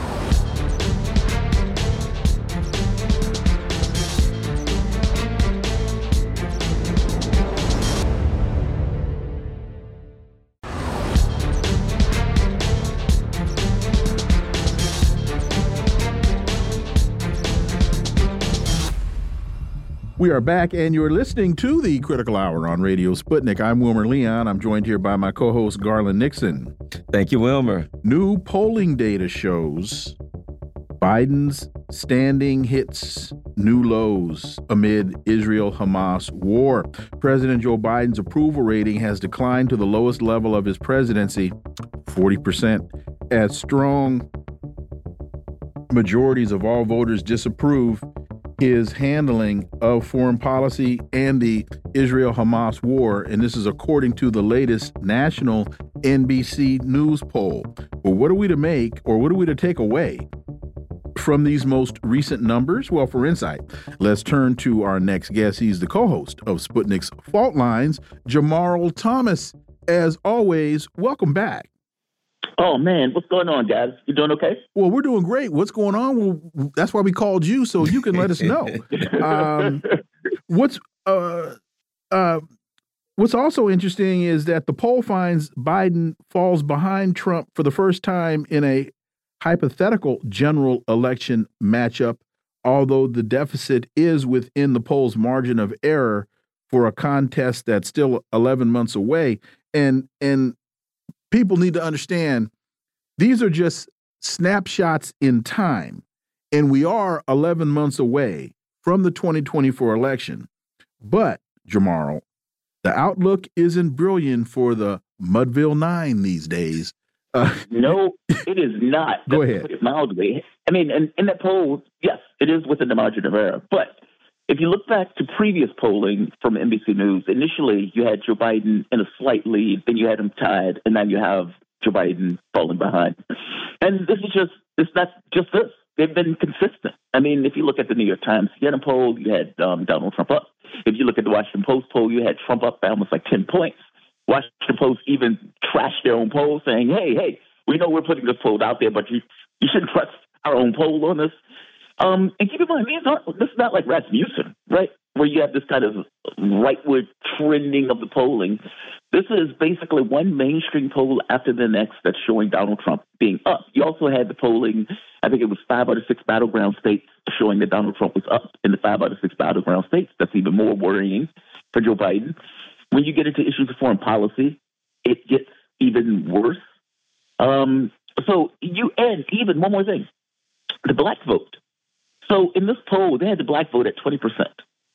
We are back, and you're listening to the Critical Hour on Radio Sputnik. I'm Wilmer Leon. I'm joined here by my co host, Garland Nixon. Thank you, Wilmer. New polling data shows Biden's standing hits new lows amid Israel Hamas war. President Joe Biden's approval rating has declined to the lowest level of his presidency, 40%, as strong majorities of all voters disapprove his handling of foreign policy and the Israel Hamas war. And this is according to the latest national NBC News poll. Well, what are we to make or what are we to take away from these most recent numbers? Well, for insight, let's turn to our next guest. He's the co host of Sputnik's Fault Lines, Jamarl Thomas. As always, welcome back. Oh man, what's going on, guys? You doing okay? Well, we're doing great. What's going on? Well, that's why we called you, so you can let us know. um, what's uh, uh, what's also interesting is that the poll finds Biden falls behind Trump for the first time in a hypothetical general election matchup, although the deficit is within the poll's margin of error for a contest that's still 11 months away. And and people need to understand these are just snapshots in time. And we are 11 months away from the 2024 election. But, Jamarl, the outlook isn't brilliant for the Mudville Nine these days. Uh, no, it is not. Go ahead. mildly. I mean, in, in that poll, yes, it is within the margin of error. But if you look back to previous polling from NBC News, initially you had Joe Biden in a slight lead, then you had him tied, and now you have Joe Biden falling behind. And this is just, it's not just this. They've been consistent. I mean, if you look at the New York Times Siena poll, you had um, Donald Trump up. If you look at the Washington Post poll, you had Trump up by almost like 10 points. Washington Post even trashed their own poll saying, hey, hey, we know we're putting this poll out there, but you, you shouldn't trust our own poll on this. Um, and keep in mind, these aren't, this is not like Rasmussen, right? Where you have this kind of rightward trending of the polling. This is basically one mainstream poll after the next that's showing Donald Trump being up. You also had the polling, I think it was five out of six battleground states showing that Donald Trump was up in the five out of six battleground states. That's even more worrying for Joe Biden. When you get into issues of foreign policy, it gets even worse. Um, so you, and even one more thing the black vote. So in this poll, they had the black vote at 20%.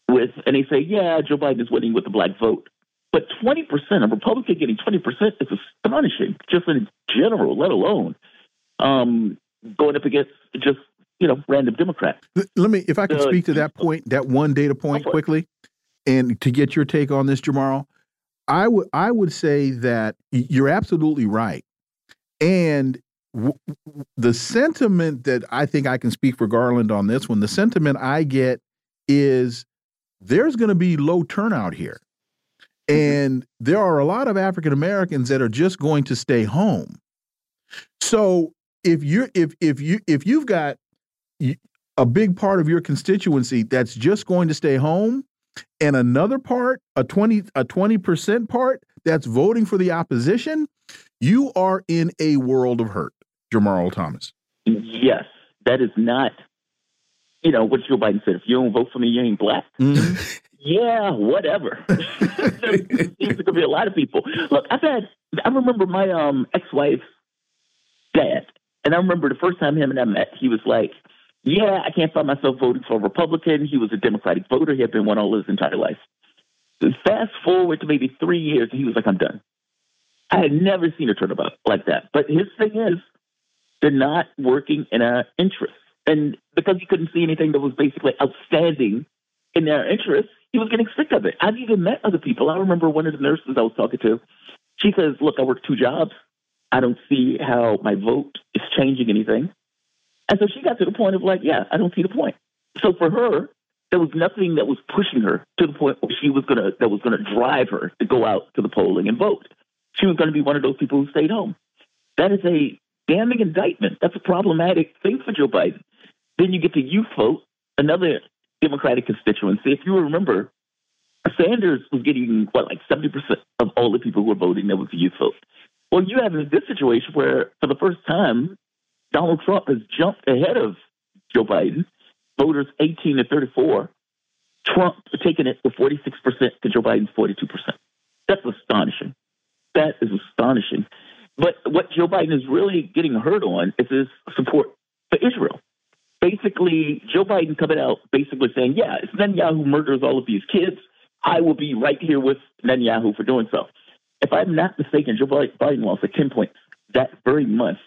With and they say, yeah, Joe Biden is winning with the black vote. But 20%, a Republican getting 20% is astonishing, just in general, let alone um, going up against just, you know, random Democrats. Let me, if I can uh, speak to that point, that one data point quickly, and to get your take on this, Jamarl, I would I would say that you're absolutely right. And the sentiment that I think I can speak for Garland on this one, the sentiment I get is there's going to be low turnout here. Mm-hmm. And there are a lot of African Americans that are just going to stay home. So if you're if if you if you've got a big part of your constituency that's just going to stay home and another part a 20 a 20% part that's voting for the opposition you are in a world of hurt Jamarl Thomas. Yes, that is not, you know, what Joe Biden said. If you don't vote for me, you ain't black. Mm yeah, whatever. There's going to be a lot of people. Look, I've had, I remember my um, ex wife's dad, and I remember the first time him and I met, he was like, yeah, I can't find myself voting for a Republican. He was a Democratic voter. He had been one all his entire life. Fast forward to maybe three years, and he was like, I'm done. I had never seen a turnabout like that. But his thing is, they're not working in our interest. And because he couldn't see anything that was basically outstanding in their interest, he was getting sick of it. I've even met other people. I remember one of the nurses I was talking to. She says, Look, I work two jobs. I don't see how my vote is changing anything. And so she got to the point of like, yeah, I don't see the point. So for her, there was nothing that was pushing her to the point where she was gonna that was gonna drive her to go out to the polling and vote. She was gonna be one of those people who stayed home. That is a damning indictment. That's a problematic thing for Joe Biden. Then you get the youth vote, another Democratic constituency. If you remember, Sanders was getting what like seventy percent of all the people who were voting. That was the youth vote. Well, you have this situation where, for the first time, Donald Trump has jumped ahead of Joe Biden. Voters eighteen to thirty-four Trump taking it with 46% to Joe Biden's 42%. That's astonishing. That is astonishing. But what Joe Biden is really getting hurt on is his support for Israel. Basically, Joe Biden coming out basically saying, yeah, it's Netanyahu murders all of these kids. I will be right here with Netanyahu for doing so. If I'm not mistaken, Joe Biden lost like 10 points that very month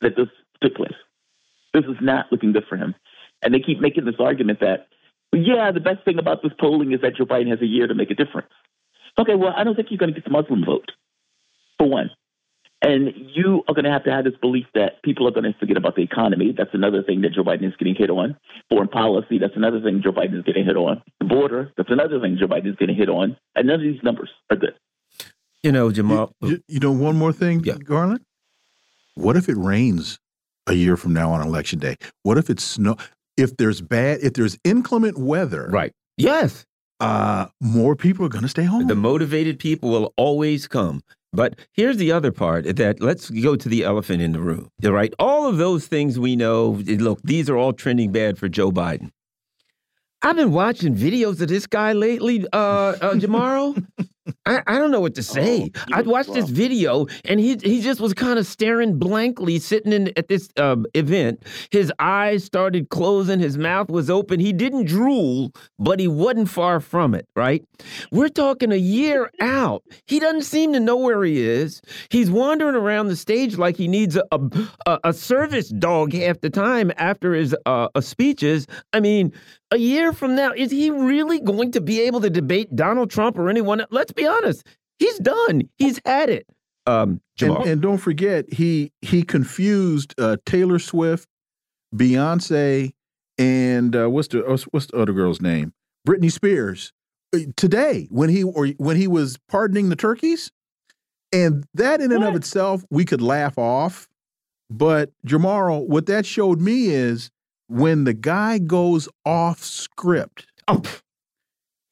that this took place. This is not looking good for him. And they keep making this argument that, yeah, the best thing about this polling is that Joe Biden has a year to make a difference. Okay, well, I don't think you're going to get the Muslim vote, for one. And you are going to have to have this belief that people are going to forget about the economy. That's another thing that Joe Biden is getting hit on. Foreign policy, that's another thing Joe Biden is getting hit on. The border, that's another thing Joe Biden is getting hit on. And none of these numbers are good. You know, Jamarl. You, you know, one more thing, yeah. Garland. What if it rains a year from now on election day? What if it's snow? If there's bad, if there's inclement weather, right? Yes. Uh, more people are going to stay home. The motivated people will always come. But here's the other part that let's go to the elephant in the room. Right? All of those things we know, look, these are all trending bad for Joe Biden. I've been watching videos of this guy lately, uh, uh Jamarl. I, I, don't know what to say. Oh, I watched this video and he he just was kind of staring blankly, sitting in at this uh, event. His eyes started closing, his mouth was open. He didn't drool, but he wasn't far from it. Right? We're talking a year out. He doesn't seem to know where he is. He's wandering around the stage like he needs a a, a service dog half the time after his uh, speeches. I mean, a year from now, is he really going to be able to debate Donald Trump or anyone? Let's be honest. He's done. He's had it. Um, and, and, don't forget, he he confused uh, Taylor Swift, Beyonce, and uh, what's the what's the other girl's name? Britney Spears. Uh, today, when he or when he was pardoning the turkeys, and that in and what? of itself we could laugh off. But Jamarl, what that showed me is when the guy goes off script, oh.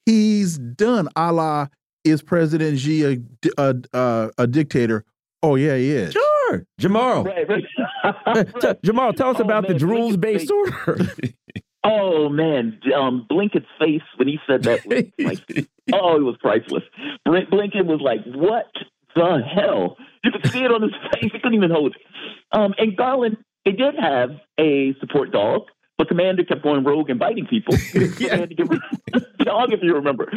he's done a la is President Xi a, a, a, a dictator? Oh, yeah, he is. Sure. Jamarl. Right, right. Jamarl, tell us oh, about man, the rules based order. oh, man. Um, Blinken's face when he said that was like, oh, it was priceless. Blinken was like, what the hell? You could see it on his face. He couldn't even hold it. Um, and Garland, they did have a support dog, but Commander kept going rogue and biting people. yeah. dog, if you remember.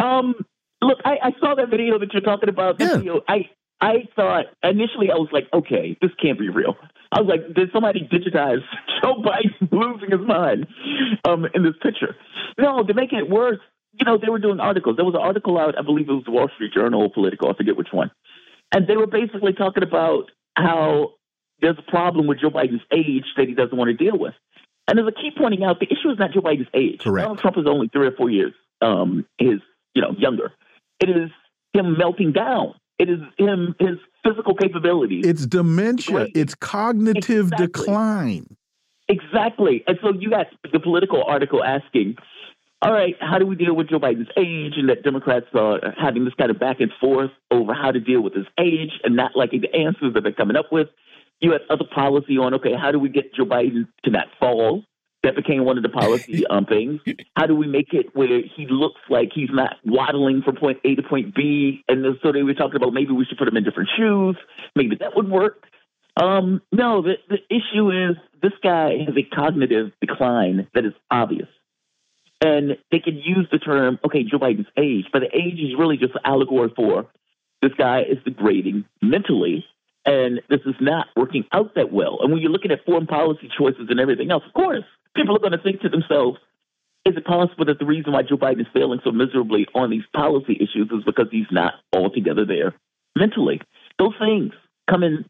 Um, look, I, I, saw that video that you're talking about. Yeah. Video. I I thought initially I was like, okay, this can't be real. I was like, did somebody digitize Joe Biden losing his mind um, in this picture? No, to make it worse, you know, they were doing articles. There was an article out, I believe it was the Wall Street Journal or Politico, I forget which one. And they were basically talking about how there's a problem with Joe Biden's age that he doesn't want to deal with. And there's a key pointing out the issue is not Joe Biden's age. Correct. Donald Trump is only three or four years um, his, you know, younger. It is him melting down. It is him his physical capabilities. It's dementia. It's cognitive exactly. decline. Exactly. And so you got the Politico article asking, all right, how do we deal with Joe Biden's age? And that Democrats are having this kind of back and forth over how to deal with his age and not liking the answers that they're coming up with. You have other policy on, okay, how do we get Joe Biden to not fall? That became one of the policy um, things. How do we make it where he looks like he's not waddling from point A to point B? And so they were talking about maybe we should put him in different shoes. Maybe that would work. Um, no, the, the issue is this guy has a cognitive decline that is obvious. And they can use the term, okay, Joe Biden's age, but the age is really just an allegory for this guy is degrading mentally and this is not working out that well. And when you're looking at foreign policy choices and everything else, of course, people are going to think to themselves, is it possible that the reason why Joe Biden is failing so miserably on these policy issues is because he's not altogether there mentally? Those things come in,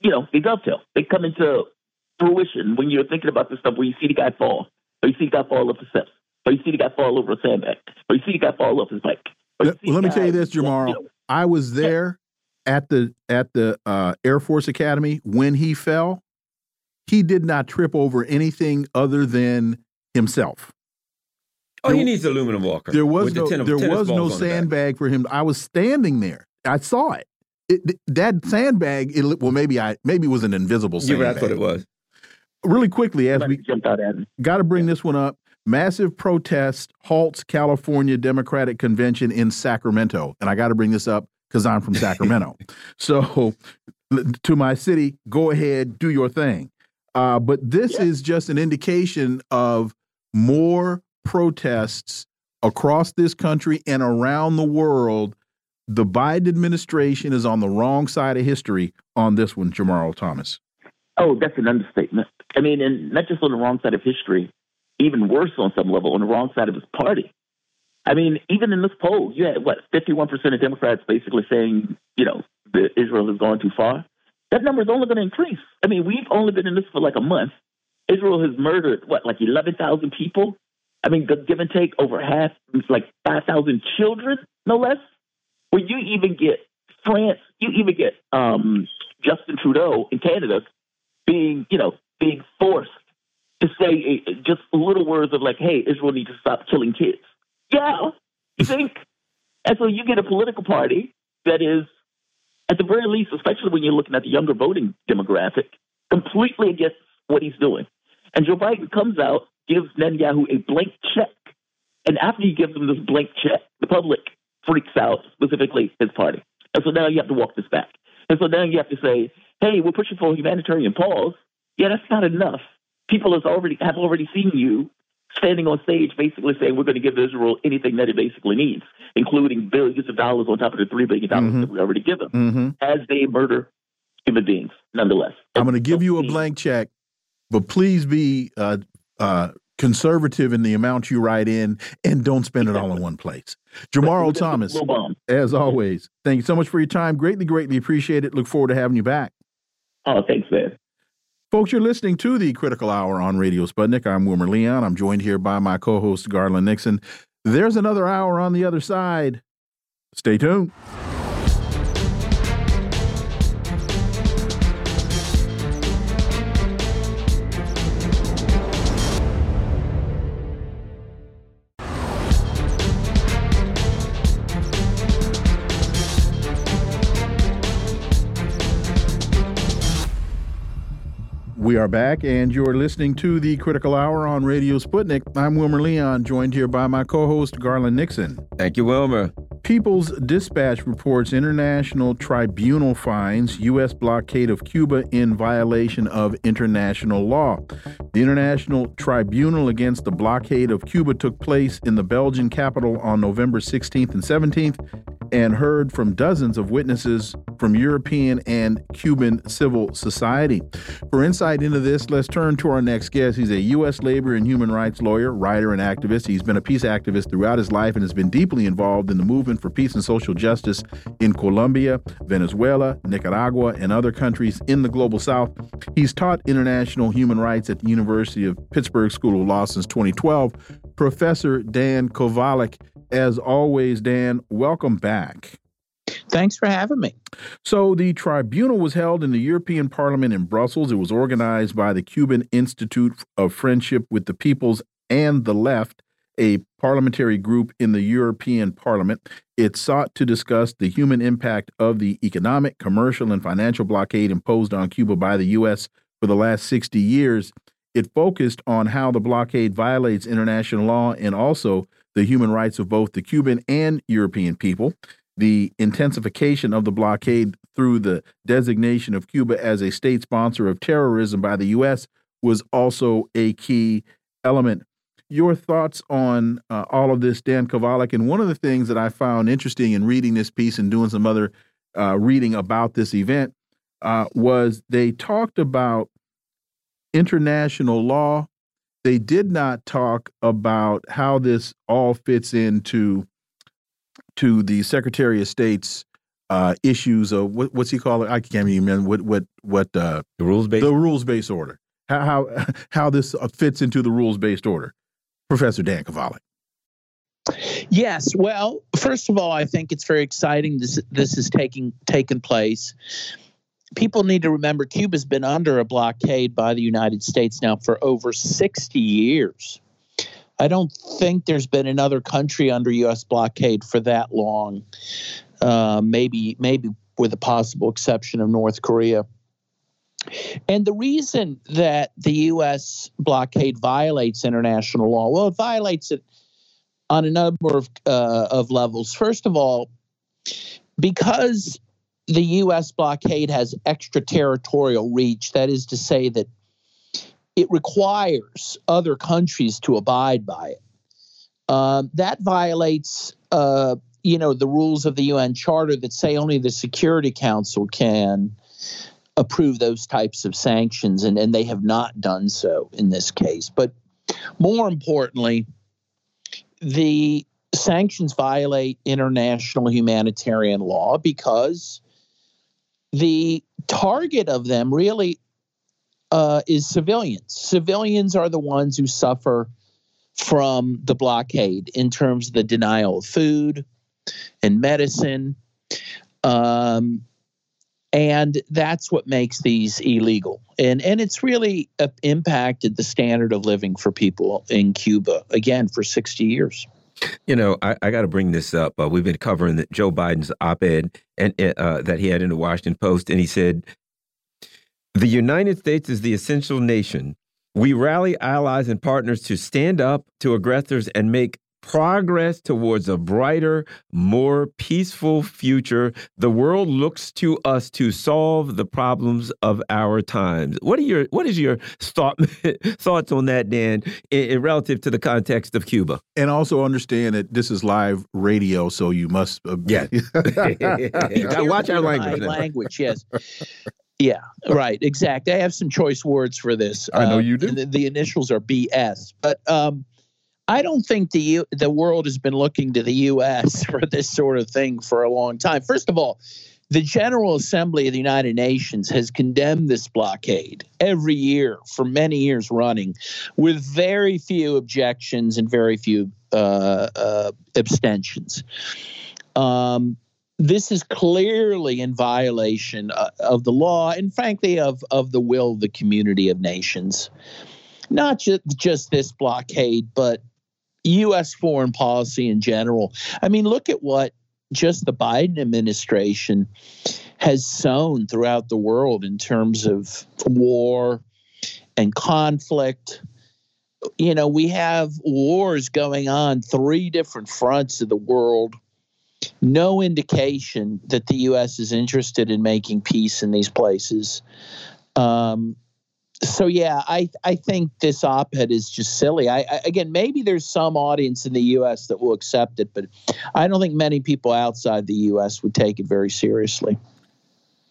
you know, they dovetail. They come into fruition when you're thinking about this stuff, when you see the guy fall, or you see the guy fall off the steps, or you see the guy fall over a sandbag, or you see the guy fall off his bike. Let, let me tell you this, Jamarl. You know, I was there yeah. at the at the uh, Air Force Academy when he fell he did not trip over anything other than himself. Oh, there, he needs aluminum walker. There was no, the there was no sandbag for him. I was standing there. I saw it. it that sandbag. It, well, maybe I maybe it was an invisible sandbag. Yeah, that's what it was. Really quickly, as we jumped out at got to bring yeah. this one up. Massive protest halts California Democratic Convention in Sacramento. And I got to bring this up because I'm from Sacramento. so, to my city, go ahead, do your thing. Uh, but this yeah. is just an indication of more protests across this country and around the world. The Biden administration is on the wrong side of history on this one, Jamarl Thomas. Oh, that's an understatement. I mean, and not just on the wrong side of history, even worse on some level, on the wrong side of his party. I mean, even in this poll, you had what, 51% of Democrats basically saying, you know, that Israel has gone too far. That number is only going to increase. I mean, we've only been in this for like a month. Israel has murdered, what, like 11,000 people? I mean, give and take over half, like 5,000 children, no less. Where you even get France, you even get um, Justin Trudeau in Canada being, you know, being forced to say just little words of like, hey, Israel needs to stop killing kids. Yeah, you think? and so you get a political party that is, at the very least, especially when you're looking at the younger voting demographic, completely against what he's doing. And Joe Biden comes out, gives Netanyahu a blank check. And after he gives him this blank check, the public freaks out, specifically his party. And so now you have to walk this back. And so now you have to say, hey, we're pushing for a humanitarian pause. Yeah, that's not enough. People has already have already seen you standing on stage basically saying we're going to give Israel anything that it basically needs, including billions of dollars on top of the $3 billion mm-hmm. that we already give them, mm-hmm. as they murder human beings, nonetheless. I'm going to give you a blank check, but please be uh, uh, conservative in the amount you write in and don't spend it all in one place. Jamarl Thomas, as always, thank you so much for your time. Greatly, greatly appreciate it. Look forward to having you back. Oh, thanks, man. Folks, you're listening to the Critical Hour on Radio Sputnik. I'm Wilmer Leon. I'm joined here by my co host, Garland Nixon. There's another hour on the other side. Stay tuned. We are back, and you're listening to the Critical Hour on Radio Sputnik. I'm Wilmer Leon, joined here by my co host, Garland Nixon. Thank you, Wilmer. People's Dispatch reports international tribunal finds U.S. blockade of Cuba in violation of international law. The International Tribunal against the blockade of Cuba took place in the Belgian capital on November 16th and 17th and heard from dozens of witnesses from European and Cuban civil society. For insight into this, let's turn to our next guest. He's a U.S. labor and human rights lawyer, writer, and activist. He's been a peace activist throughout his life and has been deeply involved in the movement for peace and social justice in Colombia, Venezuela, Nicaragua, and other countries in the global south. He's taught international human rights at the University of Pittsburgh School of Law since 2012. Professor Dan Kovalik as always, Dan, welcome back. Thanks for having me. So, the tribunal was held in the European Parliament in Brussels. It was organized by the Cuban Institute of Friendship with the Peoples and the Left, a parliamentary group in the European Parliament. It sought to discuss the human impact of the economic, commercial, and financial blockade imposed on Cuba by the U.S. for the last 60 years. It focused on how the blockade violates international law and also the human rights of both the Cuban and European people, the intensification of the blockade through the designation of Cuba as a state sponsor of terrorism by the U.S. was also a key element. Your thoughts on uh, all of this, Dan Kovalik? And one of the things that I found interesting in reading this piece and doing some other uh, reading about this event uh, was they talked about international law they did not talk about how this all fits into to the Secretary of State's uh, issues of what, what's he call it? I can't even remember what what what uh, the rules based the rules based order. How how how this uh, fits into the rules based order, Professor Dan Kovalik. Yes. Well, first of all, I think it's very exciting this this is taking taken place people need to remember Cuba's been under a blockade by the United States now for over 60 years. I don't think there's been another country under U.S. blockade for that long. Uh, maybe, maybe with the possible exception of North Korea. And the reason that the U.S. blockade violates international law, well, it violates it on a number of, uh, of levels. First of all, because the U.S. blockade has extraterritorial reach, that is to say, that it requires other countries to abide by it. Um, that violates, uh, you know, the rules of the UN Charter that say only the Security Council can approve those types of sanctions, and, and they have not done so in this case. But more importantly, the sanctions violate international humanitarian law because the target of them really uh, is civilians. Civilians are the ones who suffer from the blockade in terms of the denial of food and medicine. Um, and that's what makes these illegal and and it's really uh, impacted the standard of living for people in cuba again for 60 years you know, I, I got to bring this up. Uh, we've been covering the, Joe Biden's op-ed and uh, that he had in the Washington Post, and he said, "The United States is the essential nation. We rally allies and partners to stand up to aggressors and make progress towards a brighter, more peaceful future. The world looks to us to solve the problems of our times. What are your what is your thought thoughts on that, Dan, in, in, relative to the context of Cuba? And also understand that this is live radio, so you must uh, yeah. watch our language. Language, yes. Yeah, right, exactly. I have some choice words for this. I know uh, you do. The, the, initials are BS, but um, I don't think the U- the world has been looking to the U.S. for this sort of thing for a long time. First of all, the General Assembly of the United Nations has condemned this blockade every year for many years running, with very few objections and very few uh, uh, abstentions. Um, this is clearly in violation uh, of the law and, frankly, of, of the will of the community of nations. Not just, just this blockade, but U.S. foreign policy in general. I mean, look at what just the Biden administration has sown throughout the world in terms of war and conflict. You know, we have wars going on three different fronts of the world. No indication that the U.S. is interested in making peace in these places. Um, so yeah, I I think this op-ed is just silly. I, I, again, maybe there's some audience in the U.S. that will accept it, but I don't think many people outside the U.S. would take it very seriously.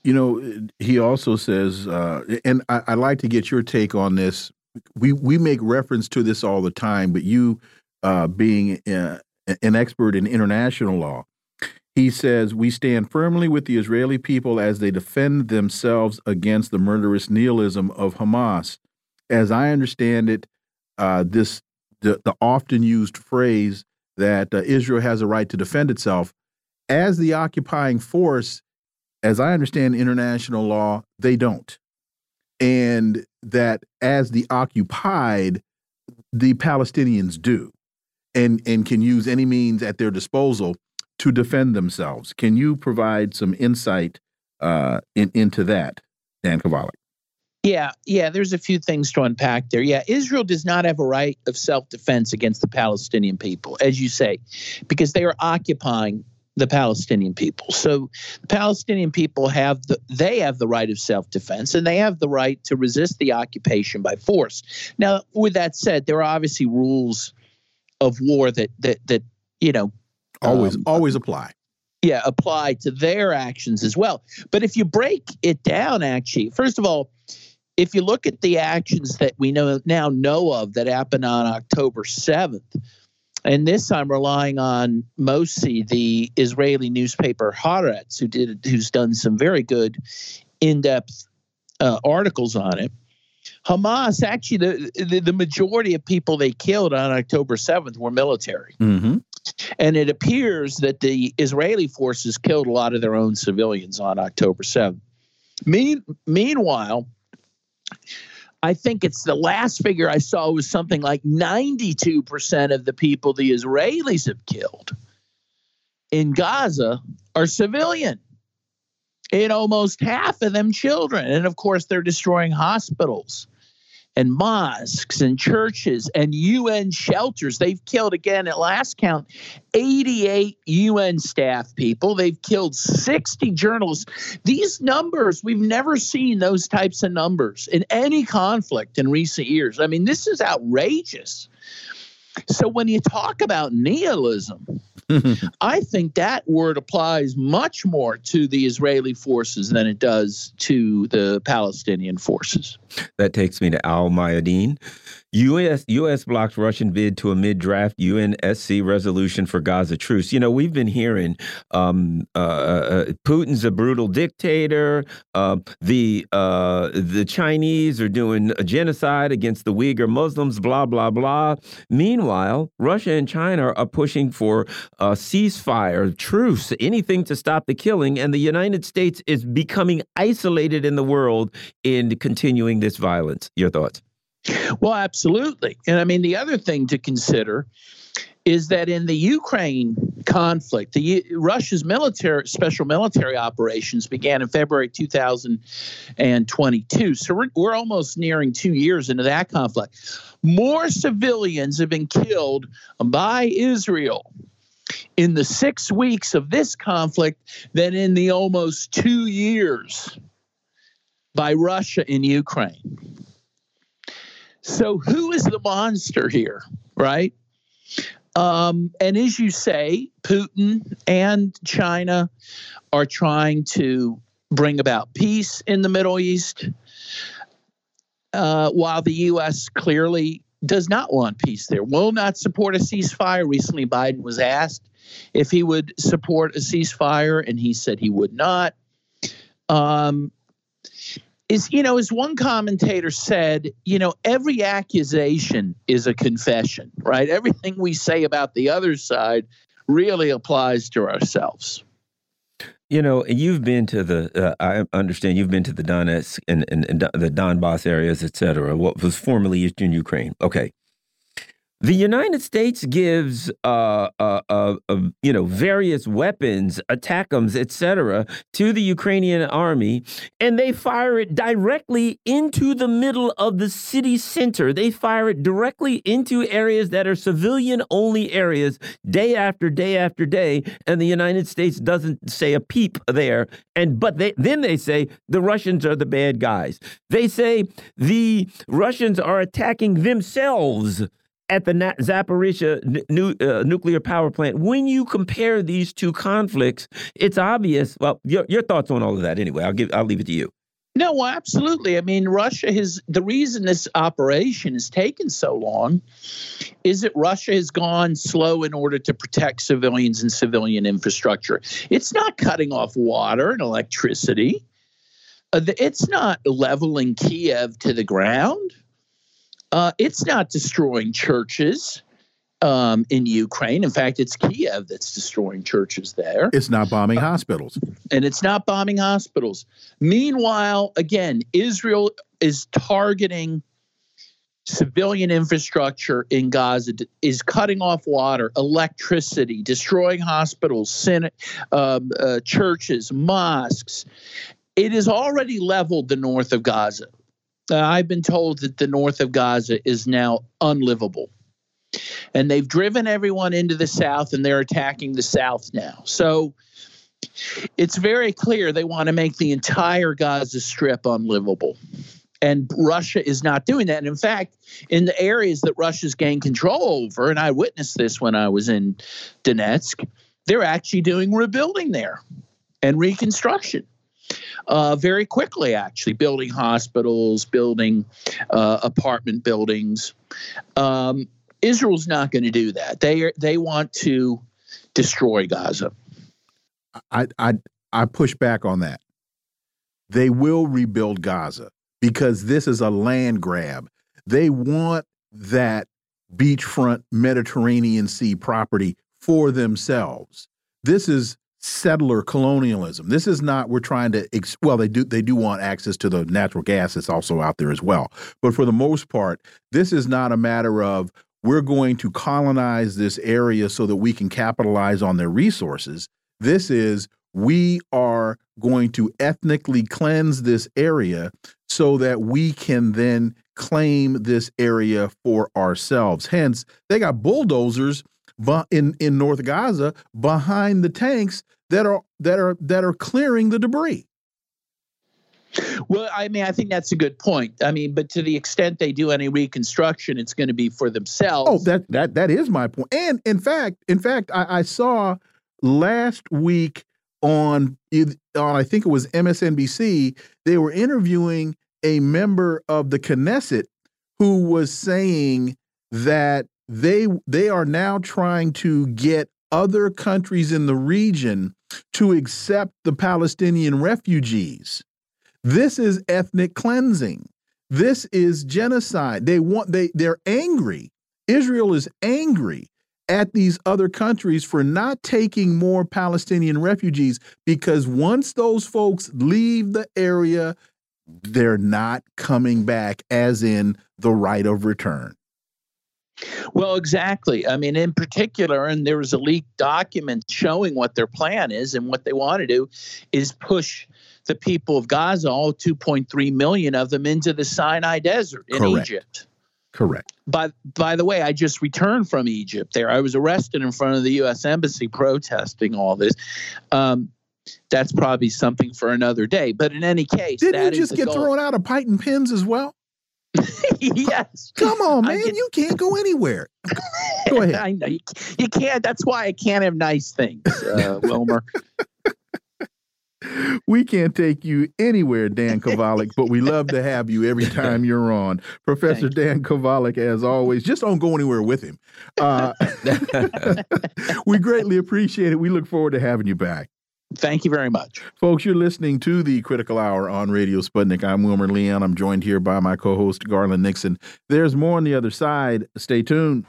You know, he also says, uh, and I, I like to get your take on this. We we make reference to this all the time, but you, uh, being uh, an expert in international law, he says, We stand firmly with the Israeli people as they defend themselves against the murderous nihilism of Hamas. As I understand it, uh, this the, the, often used phrase that uh, Israel has a right to defend itself as the occupying force, as I understand international law, they don't. And that as the occupied, the Palestinians do and, and can use any means at their disposal to defend themselves. Can you provide some insight uh, in, into that, Dan Kovalik? Yeah, yeah, there's a few things to unpack there. Yeah, Israel does not have a right of self defense against the Palestinian people, as you say, because they are occupying the Palestinian people. So the Palestinian people have the they have the right of self-defense and they have the right to resist the occupation by force. Now, with that said, there are obviously rules of war that that that you know Always, um, always apply. Yeah, apply to their actions as well. But if you break it down, actually, first of all, if you look at the actions that we know now know of that happened on October 7th, and this I'm relying on Mossi, the Israeli newspaper Haaretz, who did who's done some very good in-depth uh, articles on it. Hamas, actually, the, the, the majority of people they killed on October 7th were military. Mm-hmm. And it appears that the Israeli forces killed a lot of their own civilians on October 7th. Mean, meanwhile, I think it's the last figure I saw was something like 92% of the people the Israelis have killed in Gaza are civilian. and almost half of them children. And of course, they're destroying hospitals and mosques and churches and UN shelters. They've killed, again, at last count, 88 UN staff people. They've killed 60 journalists. These numbers, we've never seen those types of numbers in any conflict in recent years. I mean, this is outrageous. So when you talk about nihilism, I think that word applies much more to the Israeli forces than it does to the Palestinian forces. That takes me to Al Mayadeen. U.S. U.S. blocks Russian bid to a mid-draft UNSC resolution for Gaza truce. You know, we've been hearing um, uh, uh, Putin's a brutal dictator. Uh, the uh, the Chinese are doing a genocide against the Uyghur Muslims. Blah blah blah. Meanwhile, Russia and China are pushing for a ceasefire, truce, anything to stop the killing, and the United States is becoming isolated in the world in continuing this violence. Your thoughts? Well, absolutely. And I mean, the other thing to consider is that in the Ukraine conflict, the Russia's military special military operations began in February 2022. So we're, we're almost nearing two years into that conflict. More civilians have been killed by Israel in the six weeks of this conflict than in the almost two years by Russia in Ukraine. So, who is the monster here, right? Um, and as you say, Putin and China are trying to bring about peace in the Middle East, uh, while the U.S. clearly does not want peace there, will not support a ceasefire. Recently, Biden was asked if he would support a ceasefire, and he said he would not. Um, is you know as one commentator said you know every accusation is a confession right? Everything we say about the other side really applies to ourselves. You know you've been to the uh, i understand you've been to the donetsk and, and, and the donbass areas et cetera what was formerly eastern ukraine. Okay the United States gives, uh, uh, uh, you know, various weapons, ATACMS, etc., to the Ukrainian army, and they fire it directly into the middle of the city center. They fire it directly into areas that are civilian-only areas, day after day after day, and the United States doesn't say a peep there. And but they then they say the Russians are the bad guys. They say the Russians are attacking themselves at the Zaporizhia nu uh, nuclear power plant. When you compare these two conflicts, it's obvious. Well, your, your thoughts on all of that anyway. I'll give. I'll leave it to you. No, absolutely. I mean, Russia has the reason this operation has taken so long is that Russia has gone slow in order to protect civilians and civilian infrastructure. It's not cutting off water and electricity. Uh, it's not leveling Kiev to the ground. Uh, it's not destroying churches um, in Ukraine. In fact, it's Kiev that's destroying churches there. It's not bombing uh, hospitals. And it's not bombing hospitals. Meanwhile, again, Israel is targeting civilian infrastructure in Gaza, is cutting off water, electricity, destroying hospitals, um, uh, churches, mosques. It has already leveled the north of Gaza. Uh, I've been told that the north of Gaza is now unlivable. And they've driven everyone into the south and they're attacking the south now. So it's very clear they want to make the entire Gaza Strip unlivable. And Russia is not doing that. And in fact, in the areas that Russia's gained control over, and I witnessed this when I was in Donetsk, they're actually doing rebuilding there and reconstruction uh, very quickly, actually, building hospitals, building uh, apartment buildings. Um, Israel's not going to do that. They they want to destroy Gaza. I, I I push back on that. They will rebuild Gaza because this is a land grab. They want that beachfront Mediterranean Sea property for themselves. This is settler colonialism. This is not we're trying to well they do they do want access to the natural gas that's also out there as well. But for the most part, this is not a matter of we're going to colonize this area so that we can capitalize on their resources. This is we are going to ethnically cleanse this area so that we can then claim this area for ourselves. Hence, they got bulldozers in in North Gaza behind the tanks that are that are that are clearing the debris. Well, I mean, I think that's a good point. I mean, but to the extent they do any reconstruction, it's going to be for oh, themselves. Oh, that that that is my point. And in fact, in fact, I, I saw last week on on I think it was MSNBC, they were interviewing a member of the Knesset who was saying that they they are now trying to get other countries in the region to accept the Palestinian refugees. This is ethnic cleansing. This is genocide. They want they they're angry. Israel is angry at these other countries for not taking more Palestinian refugees because once those folks leave the area, they're not coming back, as in the right of return. Well, exactly. I mean, in particular, and there was a leaked document showing what their plan is, and what they want to do is push the people of Gaza, all 2.3 million of them, into the Sinai Desert in Correct. Egypt. Correct. By by the way, I just returned from Egypt. There, I was arrested in front of the U.S. embassy protesting all this. Um, that's probably something for another day. But in any case, didn't you just get goal. thrown out of Peyton pins as well? yes. Come on, man. Get, you can't go anywhere. Go ahead. I know you, you, can't. That's why I can't have nice things, uh, Wilmer. we can't take you anywhere, Dan Kovalik, but we love to have you every time you're on. Professor Dan Kovalik, as always, just don't go anywhere with him. Uh, we greatly appreciate it. We look forward to having you back. Thank you very much. Folks, you're listening to the Critical Hour on Radio Sputnik. I'm Wilmer Leon. I'm joined here by my co host, Garland Nixon. There's more on the other side. Stay tuned.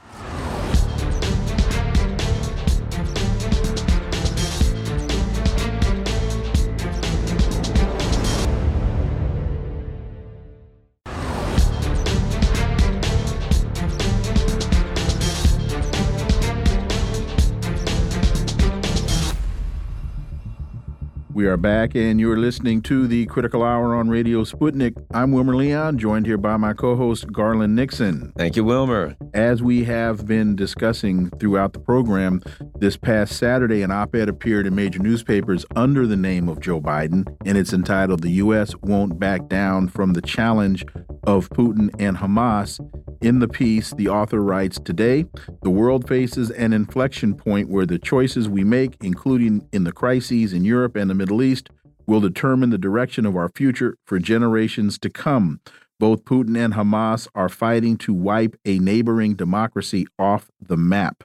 We are back, and you're listening to the Critical Hour on Radio Sputnik. I'm Wilmer Leon, joined here by my co host, Garland Nixon. Thank you, Wilmer. As we have been discussing throughout the program, this past Saturday, an op ed appeared in major newspapers under the name of Joe Biden, and it's entitled The U.S. Won't Back Down from the Challenge of Putin and Hamas. In the piece, the author writes Today, the world faces an inflection point where the choices we make, including in the crises in Europe and the Middle Middle East will determine the direction of our future for generations to come. Both Putin and Hamas are fighting to wipe a neighboring democracy off the map.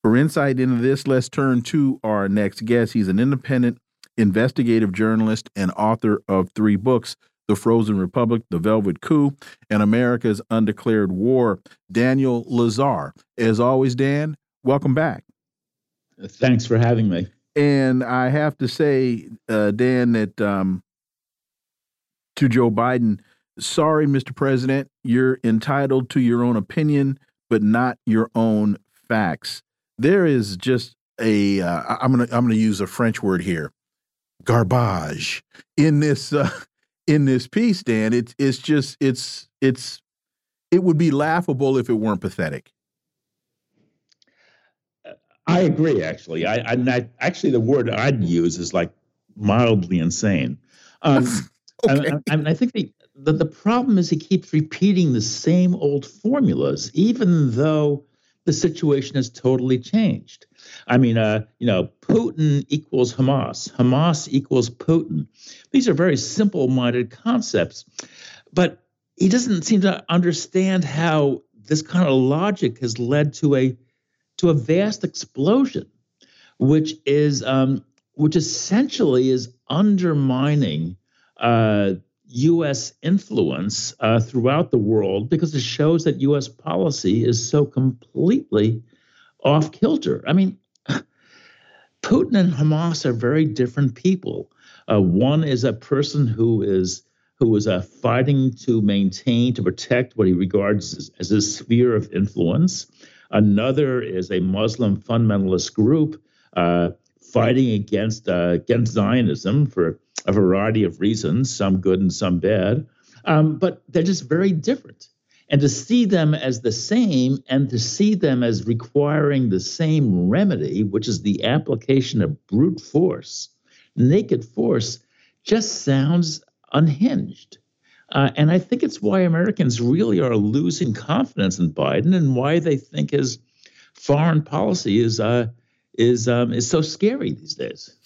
For insight into this, let's turn to our next guest. He's an independent investigative journalist and author of three books The Frozen Republic, The Velvet Coup, and America's Undeclared War. Daniel Lazare. As always, Dan, welcome back. Thanks for having me. And I have to say, uh, Dan, that um, to Joe Biden, sorry, Mr. President, you're entitled to your own opinion, but not your own facts. There is just a uh, I'm gonna I'm gonna use a French word here, garbage in this uh, in this piece, Dan. It's it's just it's it's it would be laughable if it weren't pathetic. I agree. Actually, I, I, I, actually the word I'd use is like mildly insane. Um, okay. and, I think the, the the problem is he keeps repeating the same old formulas, even though the situation has totally changed. I mean, uh, you know, Putin equals Hamas, Hamas equals Putin. These are very simple-minded concepts, but he doesn't seem to understand how this kind of logic has led to a to a vast explosion, which is um, which essentially is undermining uh, U.S. influence uh, throughout the world because it shows that U.S. policy is so completely off kilter. I mean, Putin and Hamas are very different people. Uh, one is a person who is who is uh, fighting to maintain to protect what he regards as, as a sphere of influence. Another is a Muslim fundamentalist group uh, fighting against uh, against Zionism for a variety of reasons, some good and some bad. Um, but they're just very different. And to see them as the same and to see them as requiring the same remedy, which is the application of brute force, naked force, just sounds unhinged. Uh, and I think it's why Americans really are losing confidence in Biden and why they think his foreign policy is uh, is um, is so scary these days.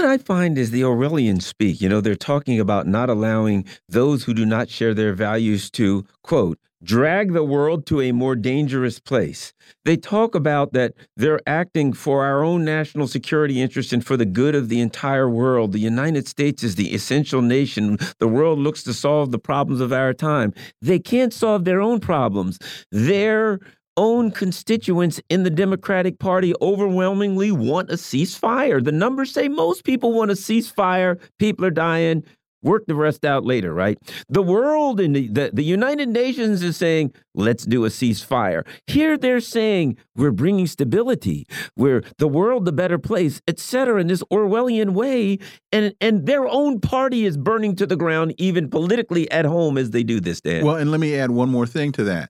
What I find is the Orwellian speak. You know, they're talking about not allowing those who do not share their values to, quote, drag the world to a more dangerous place. They talk about that they're acting for our own national security interest and for the good of the entire world. The United States is the essential nation. The world looks to solve the problems of our time. They can't solve their own problems. They're own constituents in the Democratic Party overwhelmingly want a ceasefire. The numbers say most people want a ceasefire. People are dying. Work the rest out later, right? The world and the, the, the United Nations is saying, let's do a ceasefire. Here they're saying, we're bringing stability, we're the world the better place, etc. in this Orwellian way. And, and their own party is burning to the ground, even politically at home as they do this, Dan. Well, and let me add one more thing to that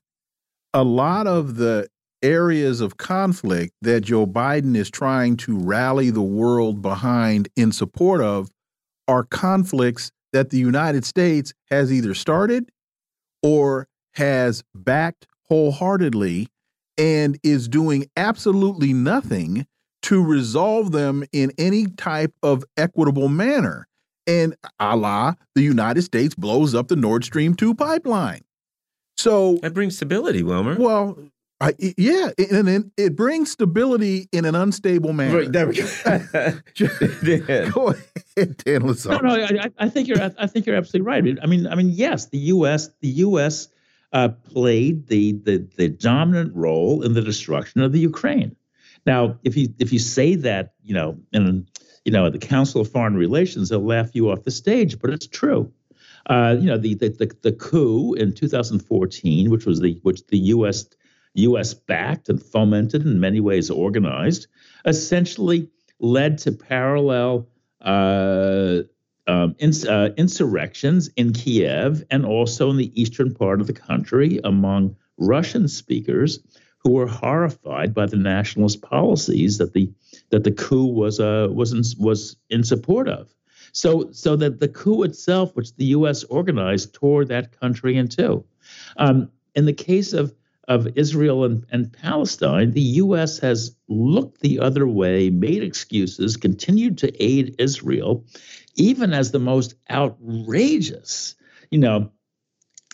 a lot of the areas of conflict that Joe Biden is trying to rally the world behind in support of are conflicts that the United States has either started or has backed wholeheartedly and is doing absolutely nothing to resolve them in any type of equitable manner. And a la the United States blows up the Nord Stream 2 pipeline. So that brings stability, Wilmer. Well, I, yeah, and then it brings stability in an unstable manner. Right, there we go. go ahead, Dan Lazare. No, no, I, I, think you're. I think you're absolutely right. I mean, I mean, yes, the U.S. The U.S. Uh, played the, the the dominant role in the destruction of the Ukraine. Now, if you if you say that, you know, in you know the Council of Foreign Relations, they'll laugh you off the stage, but it's true. Uh, you know, the, the, the the coup in 2014, which was the which the U.S. U.S. backed and fomented in many ways organized, essentially led to parallel uh, um, ins- uh, insurrections in Kiev and also in the eastern part of the country among Russian speakers who were horrified by the nationalist policies that the that the coup was uh, was in, was in support of. So, so that the coup itself, which the U.S. organized, tore that country in two. Um, in the case of of Israel and, and Palestine, the U.S. has looked the other way, made excuses, continued to aid Israel, even as the most outrageous, you know,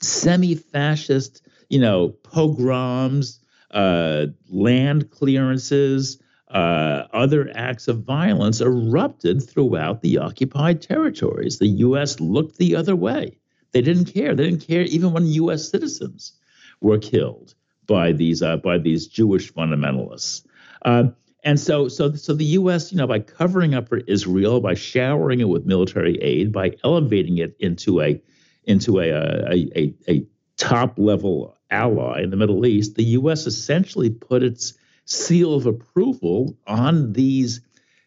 semi-fascist, you know, pogroms, uh, land clearances, uh, other acts of violence erupted throughout the occupied territories. The U.S. looked the other way. They didn't care. They didn't care even when U.S. citizens were killed by these uh, by these Jewish fundamentalists. Uh, and so, so, so the U.S., you know, by covering up for Israel, by showering it with military aid, by elevating it into a into a a, a, a top level ally in the Middle East, the U.S. essentially put its seal of approval on these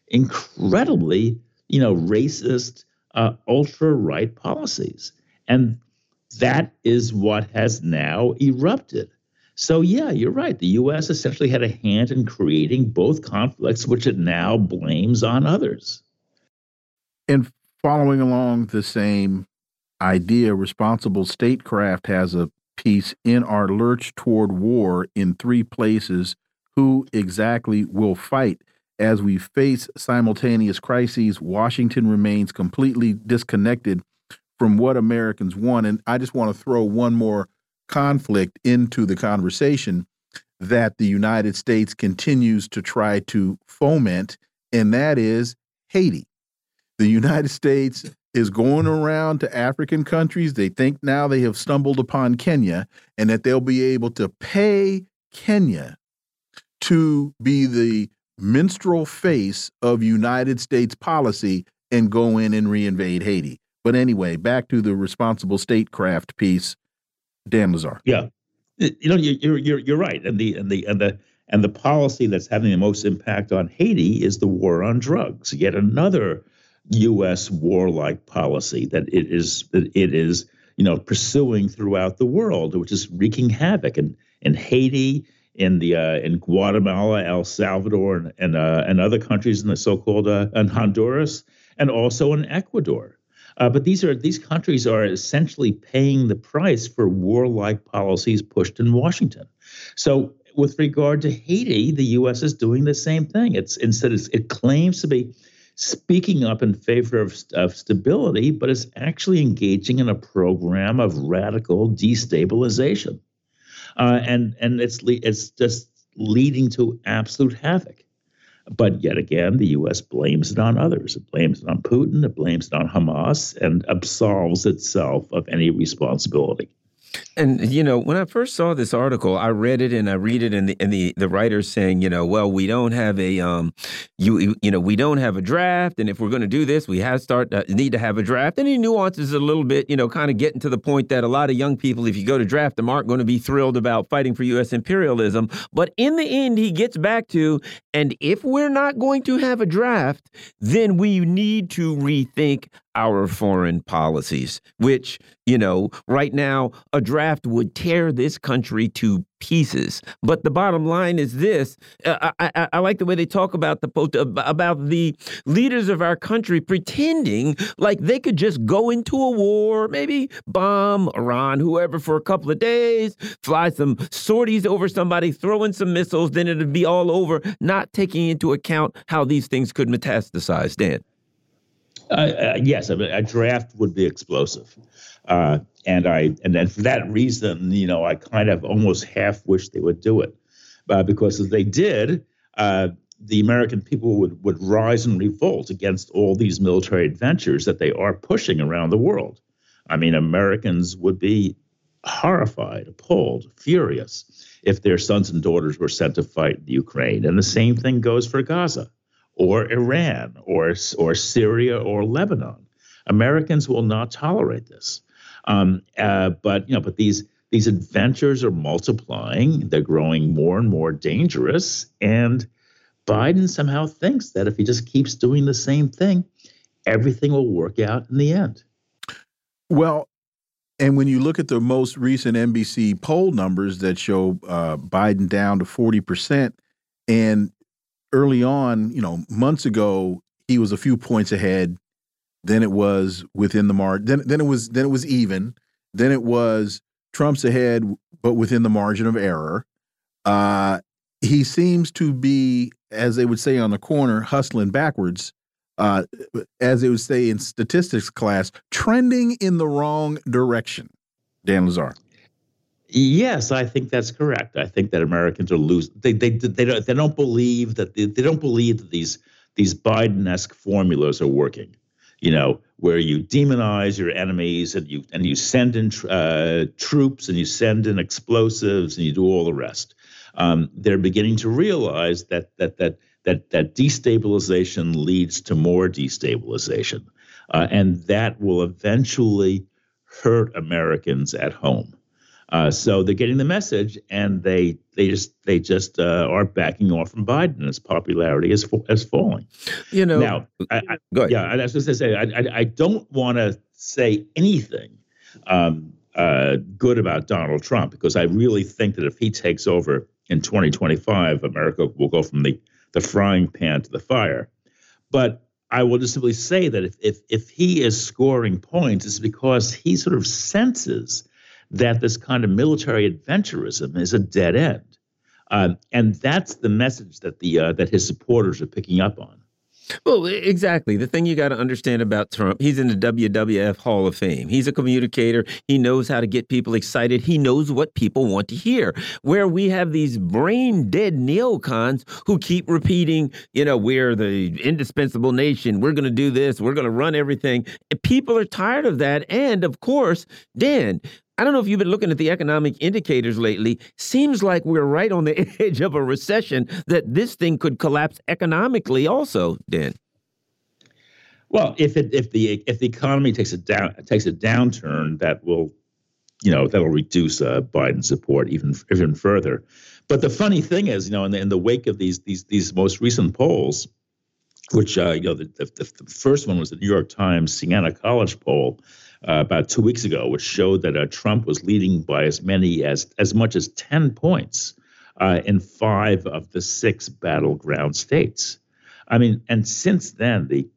incredibly, you know, racist, uh, ultra right policies. And that is what has now erupted. So, yeah, you're right. The U.S. essentially had a hand in creating both conflicts, which it now blames on others. And following along the same idea, Responsible Statecraft has a piece in our lurch toward war in three places who exactly will fight. As we face simultaneous crises, Washington remains completely disconnected from what Americans want. And I just want to throw one more conflict into the conversation that the United States continues to try to foment, and that is Haiti. The United States is going around to African countries. They think now they have stumbled upon Kenya and that they'll be able to pay Kenya to be the minstrel face of United States policy and go in and reinvade Haiti. But anyway, back to the responsible statecraft piece, Dan Lazare. Yeah, you know you're you're you're right, and the and the and the And the policy that's having the most impact on Haiti is the war on drugs, yet another U.S. warlike policy that it is that it is you know pursuing throughout the world, which is wreaking havoc in, in Haiti, in the uh, in Guatemala, El Salvador, and and, uh, and other countries in the so-called uh, and Honduras, and also in Ecuador. Uh, but these are these countries are essentially paying the price for warlike policies pushed in Washington. So with regard to Haiti, the U.S. is doing the same thing. It's instead it claims to be speaking up in favor of, of stability, but it's actually engaging in a program of radical destabilization, uh, and and it's it's just leading to absolute havoc. But yet again, the U.S. blames it on others. It blames it on Putin. It blames it on Hamas, and absolves itself of any responsibility. And you know, when I first saw this article, I read it and I read it, and the and the the writer's saying, you know, well, we don't have a um, you you know, we don't have a draft, and if we're going to do this, we have start uh, need to have a draft. And he nuances a little bit, you know, kind of getting to the point that a lot of young people, if you go to draft them, aren't going to be thrilled about fighting for U.S. imperialism. But in the end, he gets back to, and if we're not going to have a draft, then we need to rethink our foreign policies, which, you know, right now, a draft would tear this country to pieces. But the bottom line is this uh, I, I, I, like the way they talk about the about the leaders of our country pretending like they could just go into a war, maybe bomb Iran, whoever, for a couple of days, fly some sorties over somebody, throw in some missiles, then it'd be all over, not taking into account how these things could metastasize. Dan. Uh, uh, yes, a draft would be explosive, uh, and I and then for that reason, you know, I kind of almost half wish they would do it, uh, because if they did, uh, the American people would would rise and revolt against all these military adventures that they are pushing around the world. I mean, Americans would be horrified, appalled, furious if their sons and daughters were sent to fight in Ukraine, and the same thing goes for Gaza or Iran or, or Syria or Lebanon. Americans will not tolerate this. Um, uh, but you know, but these these adventures are multiplying. They're growing more and more dangerous. And Biden somehow thinks that if he just keeps doing the same thing, everything will work out in the end. Well, and when you look at the most recent NBC poll numbers that show uh, Biden down to 40%, and early on, you know, months ago, he was a few points ahead. Then it was within the margin. Then then it was then it was even. Then it was Trump's ahead, but within the margin of error. Uh, he seems to be, as they would say on the corner, hustling backwards. Uh, as they would say in statistics class, trending in the wrong direction. Dan Lazare. Yes, I think that's correct. I think that Americans are losing. They they they don't they don't believe that they, they don't believe that these these Biden-esque formulas are working. You know, where you demonize your enemies and you and you send in uh, troops and you send in explosives and you do all the rest. Um, they're beginning to realize that that that that that destabilization leads to more destabilization, uh, and that will eventually hurt Americans at home. Uh, so they're getting the message, and they they just they just uh, are backing off from Biden. His popularity is is falling. You know. Now, I, I, go ahead. Yeah, I was going to say I, I, I don't want to say anything um, uh, good about Donald Trump because I really think that if he takes over in 2025, America will go from the the frying pan to the fire. But I will just simply say that if if if he is scoring points, it's because he sort of senses that this kind of military adventurism is a dead end. Um, and that's the message that the uh, that his supporters are picking up on. Well, exactly. The thing you got to understand about Trump, he's in the WWF Hall of Fame. He's a communicator. He knows how to get people excited. He knows what people want to hear. Where we have these brain dead neocons who keep repeating, you know, we're the indispensable nation. We're going to do this. We're going to run everything. people are tired of that. And of course, Dan, I don't know if you've been looking at the economic indicators lately. Seems like we're right on the edge of a recession that this thing could collapse economically also, Dan. Well, if it if the if the economy takes a down takes a downturn, that will, you know, that'll reduce uh, Biden support even even further. but the funny thing is, you know, in the, in the wake of these these these most recent polls, which uh, you know, the, the, the, first one was the New York Times Siena College poll uh, about two weeks ago, which showed that uh, Trump was leading by as many as as much as ten points uh, in five of the six battleground states. I mean, and since then, the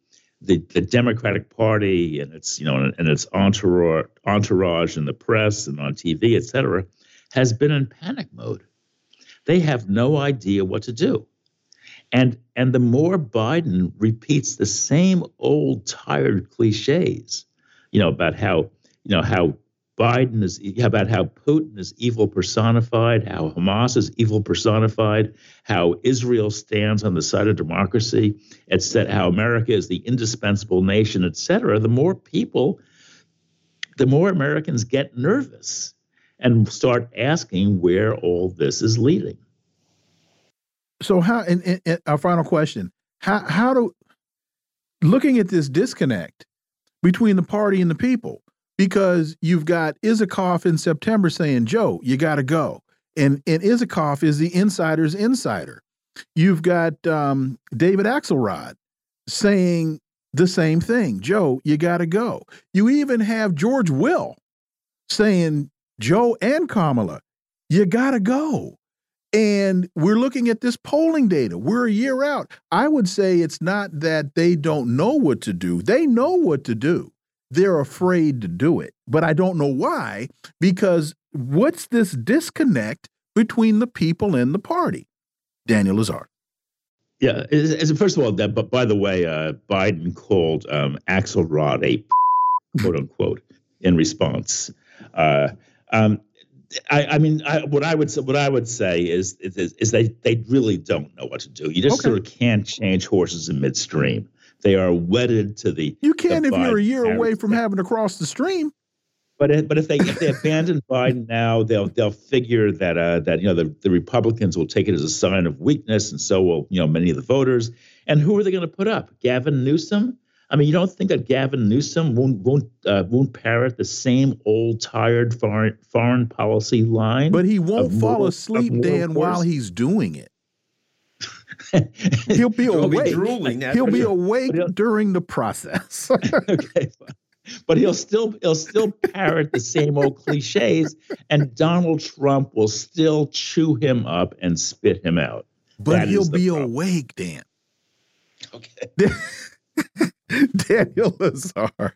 the, the Democratic Party and its you know and its entourage, entourage in the press and on TV, et cetera, has been in panic mode. They have no idea what to do. And and the more Biden repeats the same old tired cliches, you know, about how, you know, how Biden is about how Putin is evil personified, how Hamas is evil personified, how Israel stands on the side of democracy, etc., how America is the indispensable nation, etc., the more people, the more Americans get nervous and start asking where all this is leading so how and, and, and, our final question how how do looking at this disconnect between the party and the people. Because you've got Isikoff in September saying Joe you got to go. And and Isikoff is the insider's insider. You've got um, David Axelrod saying the same thing. Joe you got to go. You even have George Will saying Joe and Kamala you got to go and we're looking at this polling data. We're a year out. I would say it's not that they don't know what to do. They know what to do. They're afraid to do it. But I don't know why, because what's this disconnect between the people and the party? Daniel Lazare. Yeah, first of all, that. But by the way, uh, Biden called um, Axelrod a quote unquote in response. Uh, um, I, I mean, I, what I would say, what I would say is is, is they they really don't know what to do. You just okay. sort of can't change horses in midstream. They are wedded to the. You can if you're a year away from having to cross the stream. But if, but if they if they abandon Biden now, they'll they'll figure that uh, that you know the, the Republicans will take it as a sign of weakness, and so will you know many of the voters. And who are they going to put up? Gavin Newsom? I mean, you don't think that Gavin Newsom won't won't uh, won't parrot the same old tired foreign foreign policy line? But he won't fall more, asleep, Dan, while he's doing it. he'll be awake. Be drooling, he'll be awake during the process. okay, but he'll still he'll still parrot the same old cliches, and Donald Trump will still chew him up and spit him out. But that he'll be problem. awake, Dan. Okay. Daniel Lazare,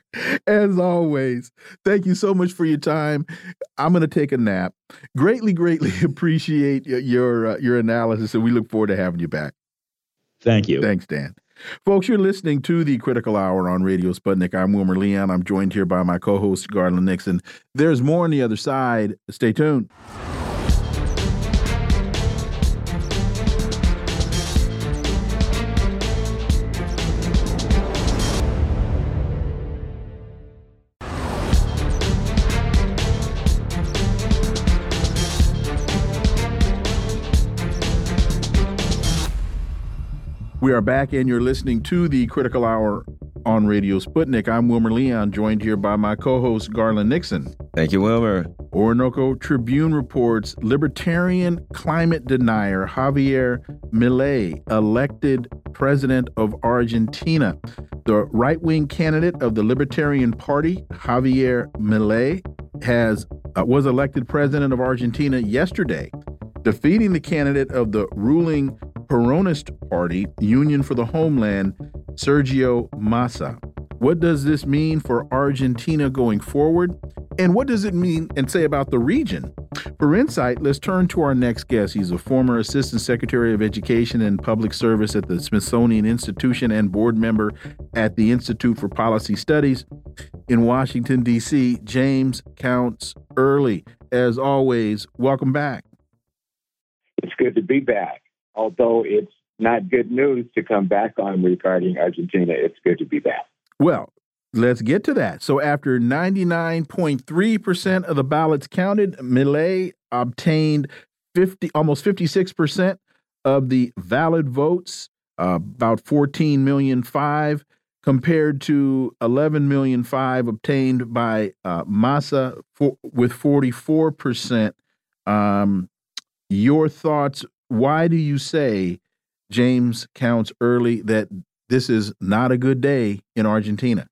as always, thank you so much for your time. I'm going to take a nap. Greatly, greatly appreciate your uh, your analysis, and we look forward to having you back. Thank you. Thanks, Dan. Folks, you're listening to the Critical Hour on Radio Sputnik. I'm Wilmer Leon. I'm joined here by my co-host Garland Nixon. There's more on the other side. Stay tuned. We are back, and you're listening to the Critical Hour on Radio Sputnik. I'm Wilmer Leon, joined here by my co host, Garland Nixon. Thank you, Wilmer. Orinoco Tribune reports libertarian climate denier Javier Milei elected president of Argentina. The right wing candidate of the Libertarian Party, Javier Milei, has uh, was elected president of Argentina yesterday, defeating the candidate of the ruling Peronist Party, Union for the Homeland, Sergio Massa. What does this mean for Argentina going forward? And what does it mean and say about the region? For insight, let's turn to our next guest. He's a former Assistant Secretary of Education and Public Service at the Smithsonian Institution and board member at the Institute for Policy Studies in Washington, D.C., James Counts Early. As always, welcome back. It's good to be back although it's not good news to come back on regarding Argentina, it's good to be back. Well, let's get to that. So, after 99.3% of the ballots counted, Milei obtained 50, almost 56% of the valid votes, uh, about 14 million five, compared to 11 million five obtained by uh, Massa for, with 44%. Um, your thoughts. Why do you say, James Counts Early, that this is not a good day in Argentina?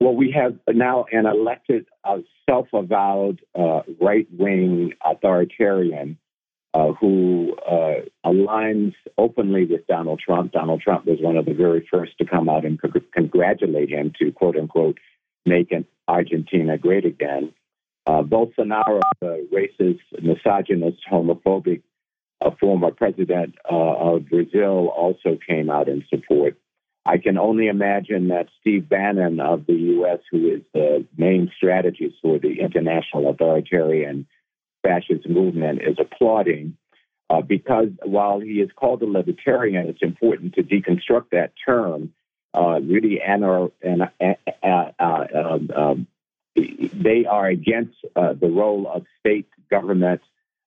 Well, we have now an elected, uh, self avowed uh, right wing authoritarian uh, who uh, aligns openly with Donald Trump. Donald Trump was one of the very first to come out and congratulate him to quote unquote make Argentina great again. Uh, Bolsonaro, the racist, misogynist, homophobic uh, former president uh, of Brazil, also came out in support. I can only imagine that Steve Bannon of the U.S., who is the main strategist for the international authoritarian fascist movement, is applauding. Uh, because while he is called a libertarian, it's important to deconstruct that term. Uh, really, and, and uh, they are against uh, the role of state government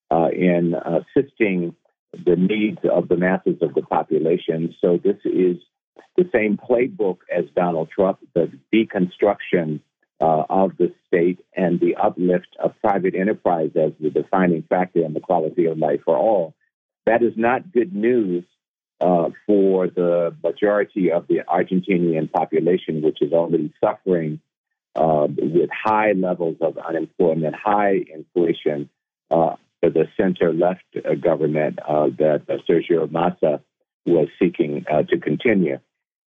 uh, in assisting the needs of the masses of the population. So this is the same playbook as Donald Trump, the deconstruction uh, of the state and the uplift of private enterprise as the defining factor in the quality of life for all. That is not good news uh, for the majority of the Argentinian population, which is already suffering uh, with high levels of unemployment, high inflation, uh, the center left uh, government uh, that Sergio Massa was seeking uh, to continue.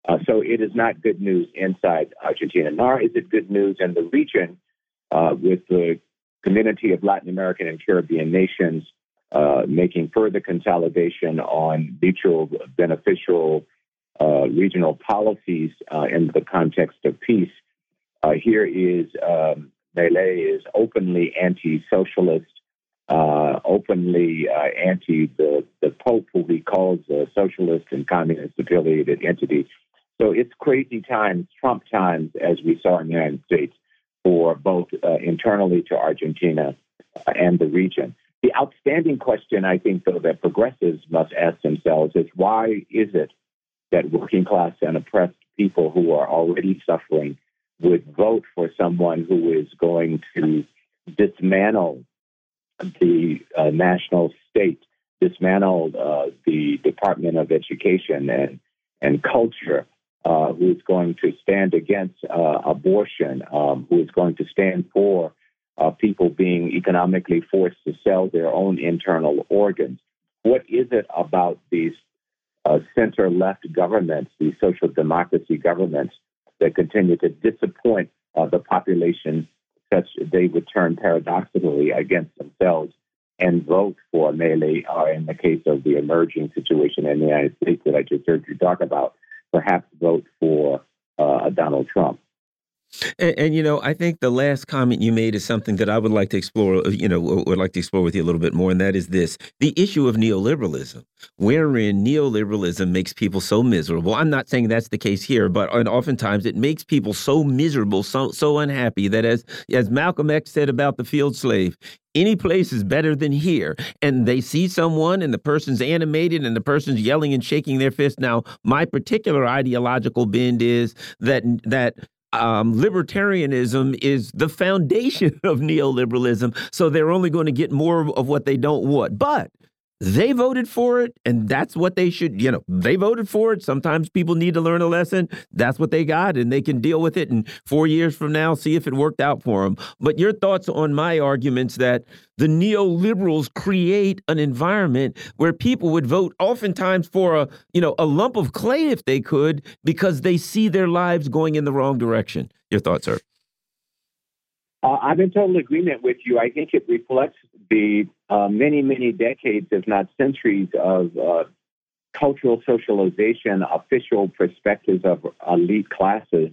Uh, so it is not good news inside Argentina, nor is it good news in the region with the community of Latin American and Caribbean nations making further consolidation on mutual beneficial regional policies in the context of peace. Uh, here is um, is openly anti-socialist, uh, openly uh, anti the, the Pope, who he calls a socialist and communist affiliated entity. So it's crazy times, Trump times, as we saw in the United States, for both uh, internally to Argentina and the region. The outstanding question, I think, though, that progressives must ask themselves is why is it that working class and oppressed people who are already suffering would vote for someone who is going to dismantle the uh, national state, dismantle uh, the Department of Education and, and Culture, uh, who is going to stand against uh, abortion, um, who is going to stand for uh, people being economically forced to sell their own internal organs. What is it about these uh, center left governments, these social democracy governments, that continue to disappoint uh, the population such they would turn paradoxically against themselves and vote for Milei, or in the case of the emerging situation in the United States that I just heard you talk about, perhaps vote for uh, Donald Trump. And, and, you know, I think the last comment you made is something that I would like to explore, uh, you know, would like to explore with you a little bit more, and that is this the issue of neoliberalism, wherein neoliberalism makes people so miserable. I'm not saying that's the case here, but and oftentimes it makes people so miserable, so so unhappy that as as Malcolm X said about the field slave, any place is better than here. And they see someone and the person's animated and the person's yelling and shaking their fist. Now, my particular ideological bend is that that um, libertarianism is the foundation of neoliberalism. So they're only going to get more of what they don't want. But they voted for it and that's what they should you know they voted for it. Sometimes people need to learn a lesson. That's what they got and they can deal with it and four years from now see if it worked out for them but your thoughts on my arguments that the neoliberals create an environment where people would vote oftentimes for a you know a lump of clay if they could because they see their lives going in the wrong direction. Your thoughts sir? Uh, I'm in total agreement with you. I think it reflects the uh, many, many decades, if not centuries, of uh, cultural socialization, official perspectives of elite classes,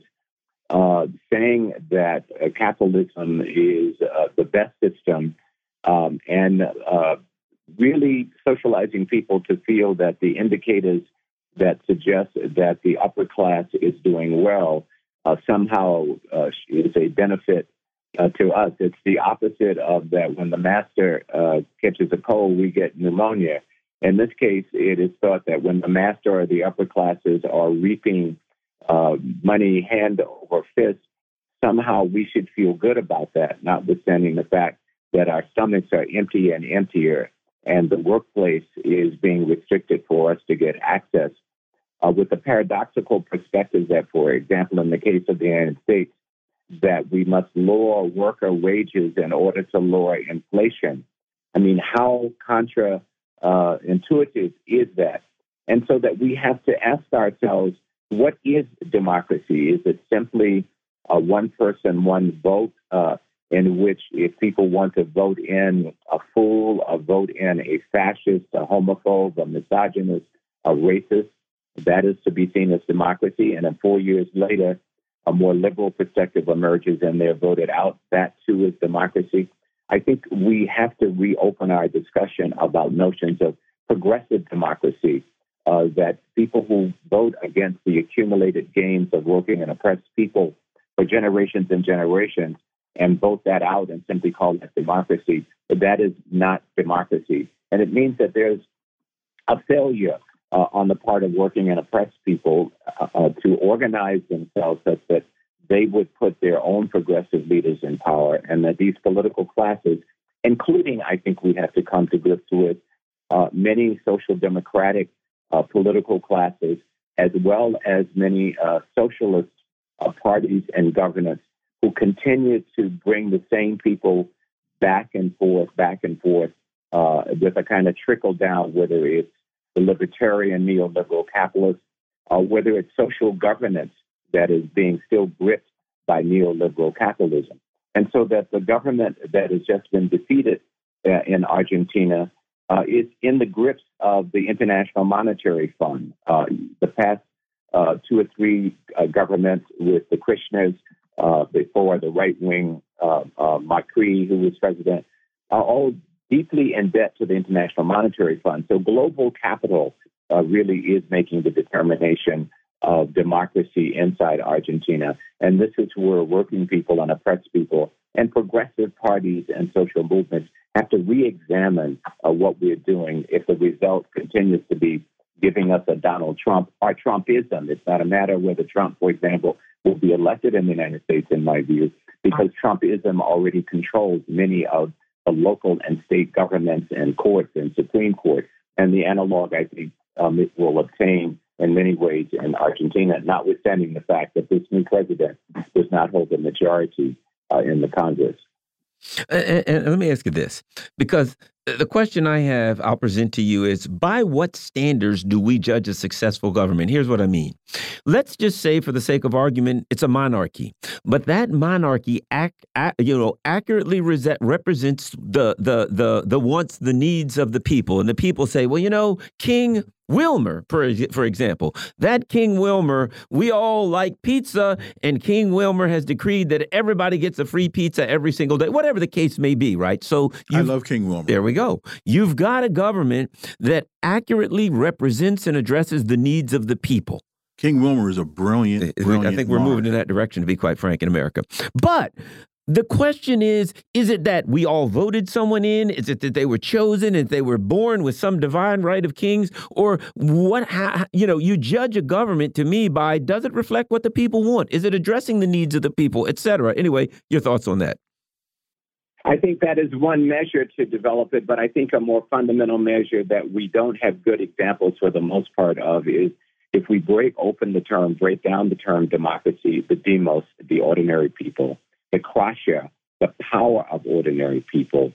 uh, saying that uh, capitalism is uh, the best system, um, and really socializing people to feel that the indicators that suggest that the upper class is doing well somehow is a benefit uh, to us. It's the opposite of that when the master uh, catches a cold, we get pneumonia. In this case, it is thought that when the master or the upper classes are reaping uh, money hand over fist, somehow we should feel good about that, notwithstanding the fact that our stomachs are empty and emptier, and the workplace is being restricted for us to get access. Uh, with the paradoxical perspective that, for example, in the case of the United States, that we must lower worker wages in order to lower inflation. I mean, how contra uh, intuitive is that? And so that we have to ask ourselves, what is democracy? Is it simply a one person, one vote, uh, in which if people want to vote in a fool, a vote in a fascist, a homophobe, a misogynist, a racist, that is to be seen as democracy. And then four years later, a more liberal perspective emerges and they're voted out. That too is democracy. I think we have to reopen our discussion about notions of progressive democracy. Uh, that people who vote against the accumulated gains of working and oppressed people for generations and generations and vote that out and simply call that democracy, but that is not democracy. And it means that there's a failure uh, on the part of working and oppressed people uh, uh, to organize themselves such that they would put their own progressive leaders in power, and that these political classes, including, I think we have to come to grips with uh, many social democratic uh, political classes, as well as many uh, socialist parties and governments who continue to bring the same people back and forth, back and forth, with a kind of trickle down, whether it's the libertarian neoliberal capitalists, uh, whether it's social governance that is being still gripped by neoliberal capitalism. And so that the government that has just been defeated uh, in Argentina uh, is in the grips of the International Monetary Fund. Uh, the past uh, two or three uh, governments with the Kirchners before the right wing Macri, who was president, all deeply in debt to the International Monetary Fund. So global capital uh, really is making the determination of democracy inside Argentina. And this is where working people and oppressed people and progressive parties and social movements have to re examine uh, what we're doing if the result continues to be giving us a Donald Trump or Trumpism. It's not a matter whether Trump, for example, will be elected in the United States, in my view, because Trumpism already controls many of the local and state governments and courts and Supreme Court. And the analog, I think, um, it will obtain in many ways in Argentina, notwithstanding the fact that this new president does not hold a majority uh, in the Congress. And, and, let me ask you this because the question I have, I'll present to you is by what standards do we judge a successful government? Here's what I mean. Let's just say, for the sake of argument, it's a monarchy, but that monarchy, act, you know, accurately represents the the the the wants, the needs of the people, and the people say, well, you know, King Wilmer, for, for example, that King Wilmer, we all like pizza, and King Wilmer has decreed that everybody gets a free pizza every single day, whatever the case may be, right? So I love King Wilmer. There we go. You've got a government that accurately represents and addresses the needs of the people. King Wilmer is a brilliant, brilliant I think we're moving in that direction, to be quite frank, in America. But the question is is it that we all voted someone in? Is it that they were chosen and they were born with some divine right of kings? Or what, you know, you judge a government to me by does it reflect what the people want? Is it addressing the needs of the people, et cetera? Anyway, your thoughts on that? I think that is one measure to develop it, but I think a more fundamental measure that we don't have good examples for the most part of is if we break open the term, break down the term democracy, the demos, the ordinary people the kratia, the power of ordinary people,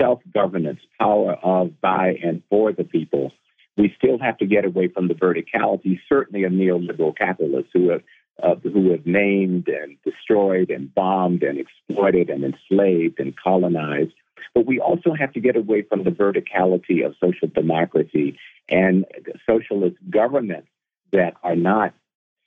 self governance, power of, by, and for the people. We still have to get away from the verticality, certainly of neoliberal capitalists who have, uh, who have named and destroyed and bombed and exploited and enslaved and colonized. But we also have to get away from the verticality of social democracy and socialist governments that are not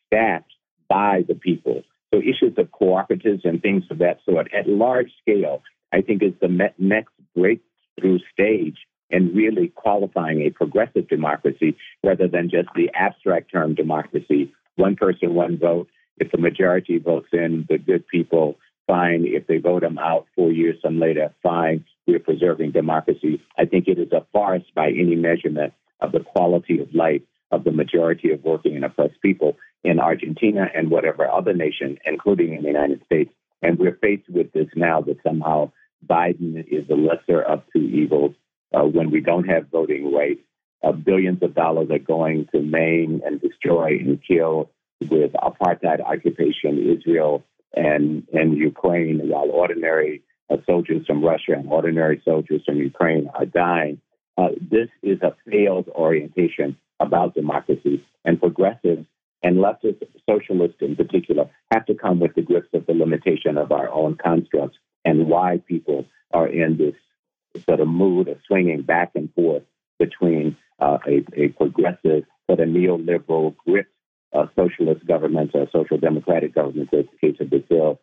staffed by the people, so issues of cooperatives and things of that sort at large scale, I think is the next breakthrough stage in really qualifying a progressive democracy rather than just the abstract term democracy. One person, one vote. If the majority votes in the good people, fine. If they vote them out four years some later, fine. We're preserving democracy. I think it is a farce by any measurement of the quality of life of the majority of working and oppressed people in Argentina and whatever other nation, including in the United States. And we're faced with this now that somehow Biden is the lesser of two evils uh, when we don't have voting rights. Uh, billions of dollars are going to maim and destroy and kill with apartheid occupation Israel and, and Ukraine, while ordinary uh, soldiers from Russia and ordinary soldiers from Ukraine are dying. Uh, this is a failed orientation about democracy, and progressives and leftist socialists in particular have to come with the grips of the limitation of our own constructs and why people are in this sort of mood of swinging back and forth between uh, a, a, progressive, sort of neoliberal grip uh, socialist government, a social democratic government, in the case of Brazil,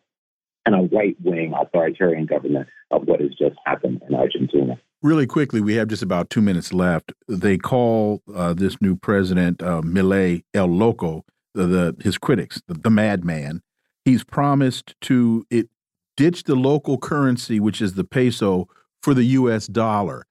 and a right wing authoritarian government of what has just happened in Argentina. Really quickly, we have just about two minutes left. They call uh, this new president uh, Milei El Loco, the, the his critics, the, the madman. He's promised to it ditch the local currency, which is the peso, for the U.S. dollar.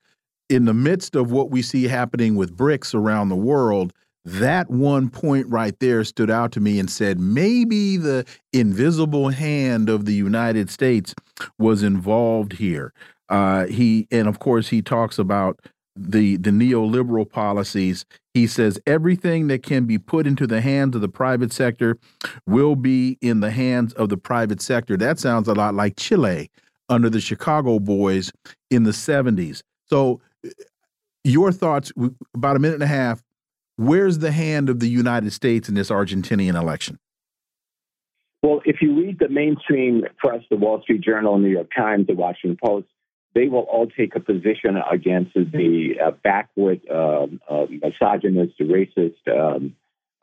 In the midst of what we see happening with BRICS around the world, that one point right there stood out to me and said maybe the invisible hand of the United States was involved here. Uh, he and of course he talks about the the neoliberal policies. He says everything that can be put into the hands of the private sector will be in the hands of the private sector. That sounds a lot like Chile under the Chicago Boys in the 70s. So your thoughts about a minute and a half Where's the hand of the United States in this Argentinian election? Well, if you read the mainstream press, the Wall Street Journal, New York Times, the Washington Post, they will all take a position against the uh, backward, uh, uh, misogynist, racist um,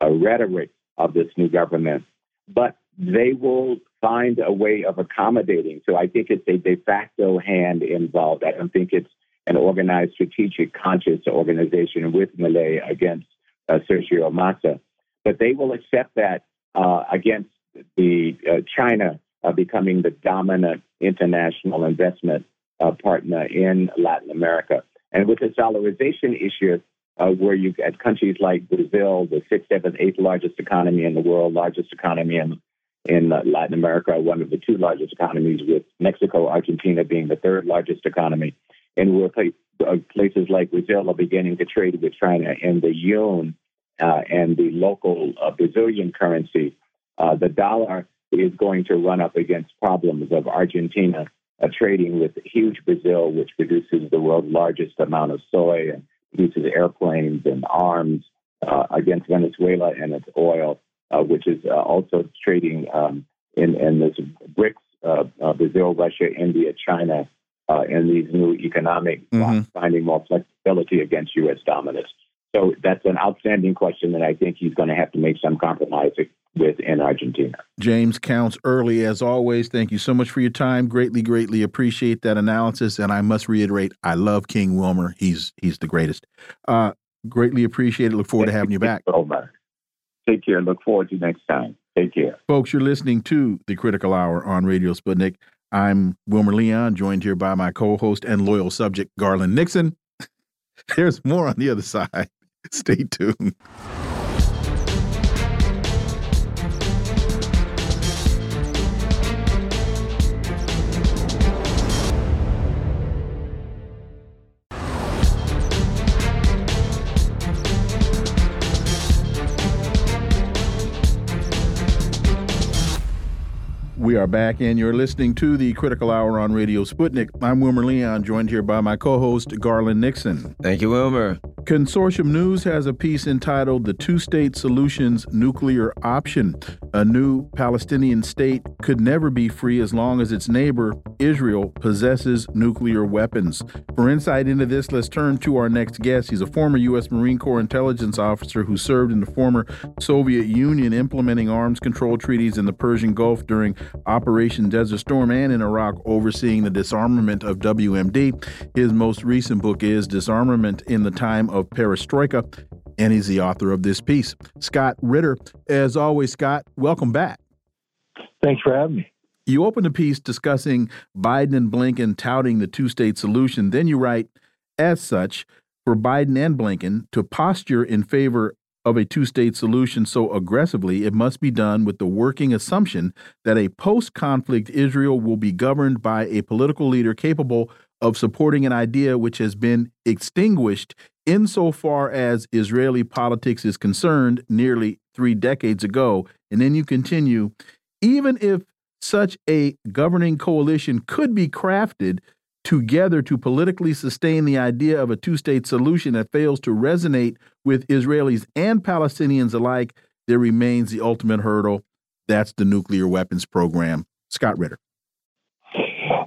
uh, rhetoric of this new government. But they will find a way of accommodating. So I think it's a de facto hand involved. I don't think it's an organized, strategic, conscious organization with Milei against uh, Sergio Massa. But they will accept that uh, against the uh, China uh, becoming the dominant international investment uh, partner in Latin America. And with the dollarization issue, uh, where you get countries like Brazil, the sixth, seventh, eighth largest economy in the world, largest economy in in Latin America, one of the two largest economies, with Mexico, Argentina being the third largest economy, and where uh, places like Brazil are beginning to trade with China in the yuan uh, and the local uh, Brazilian currency, uh, the dollar is going to run up against problems of Argentina uh, trading with huge Brazil, which produces the world's largest amount of soy and produces airplanes and arms, against Venezuela and its oil, which is also trading um, in, in this BRICS, Brazil, Russia, India, China, uh, in these new economic mm-hmm. finding more flexibility against U.S. dominance. So that's an outstanding question that I think he's going to have to make some compromise with in Argentina. James Counts Early, as always, thank you so much for your time. Greatly, greatly appreciate that analysis. And I must reiterate, I love King Wilmer. He's he's the greatest. Uh, greatly appreciate it. Look forward thank to having you, you back. Take care. Look forward to next time. Take care. Folks, you're listening to the Critical Hour on Radio Sputnik. I'm Wilmer Leon, joined here by my co host and loyal subject, Garland Nixon. There's more on the other side. Stay tuned. We are back, and you're listening to the Critical Hour on Radio Sputnik. I'm Wilmer Leon, joined here by my co host, Garland Nixon. Thank you, Wilmer. Consortium News has a piece entitled The Two State Solution's Nuclear Option. A new Palestinian state could never be free as long as its neighbor, Israel, possesses nuclear weapons. For insight into this, let's turn to our next guest. He's a former U.S. Marine Corps intelligence officer who served in the former Soviet Union implementing arms control treaties in the Persian Gulf during Operation Desert Storm and in Iraq overseeing the disarmament of WMD. His most recent book is Disarmament in the Time of Perestroika, and he's the author of this piece. Scott Ritter, as always, Scott, welcome back. Thanks for having me. You open the piece discussing Biden and Blinken touting the two state solution. Then you write, as such, for Biden and Blinken to posture in favor of a two state solution so aggressively, it must be done with the working assumption that a post conflict Israel will be governed by a political leader capable of supporting an idea which has been extinguished insofar as Israeli politics is concerned nearly three decades ago. And then you continue even if such a governing coalition could be crafted together to politically sustain the idea of a two state solution that fails to resonate with Israelis and Palestinians alike, there remains the ultimate hurdle. That's the nuclear weapons program. Scott Ritter.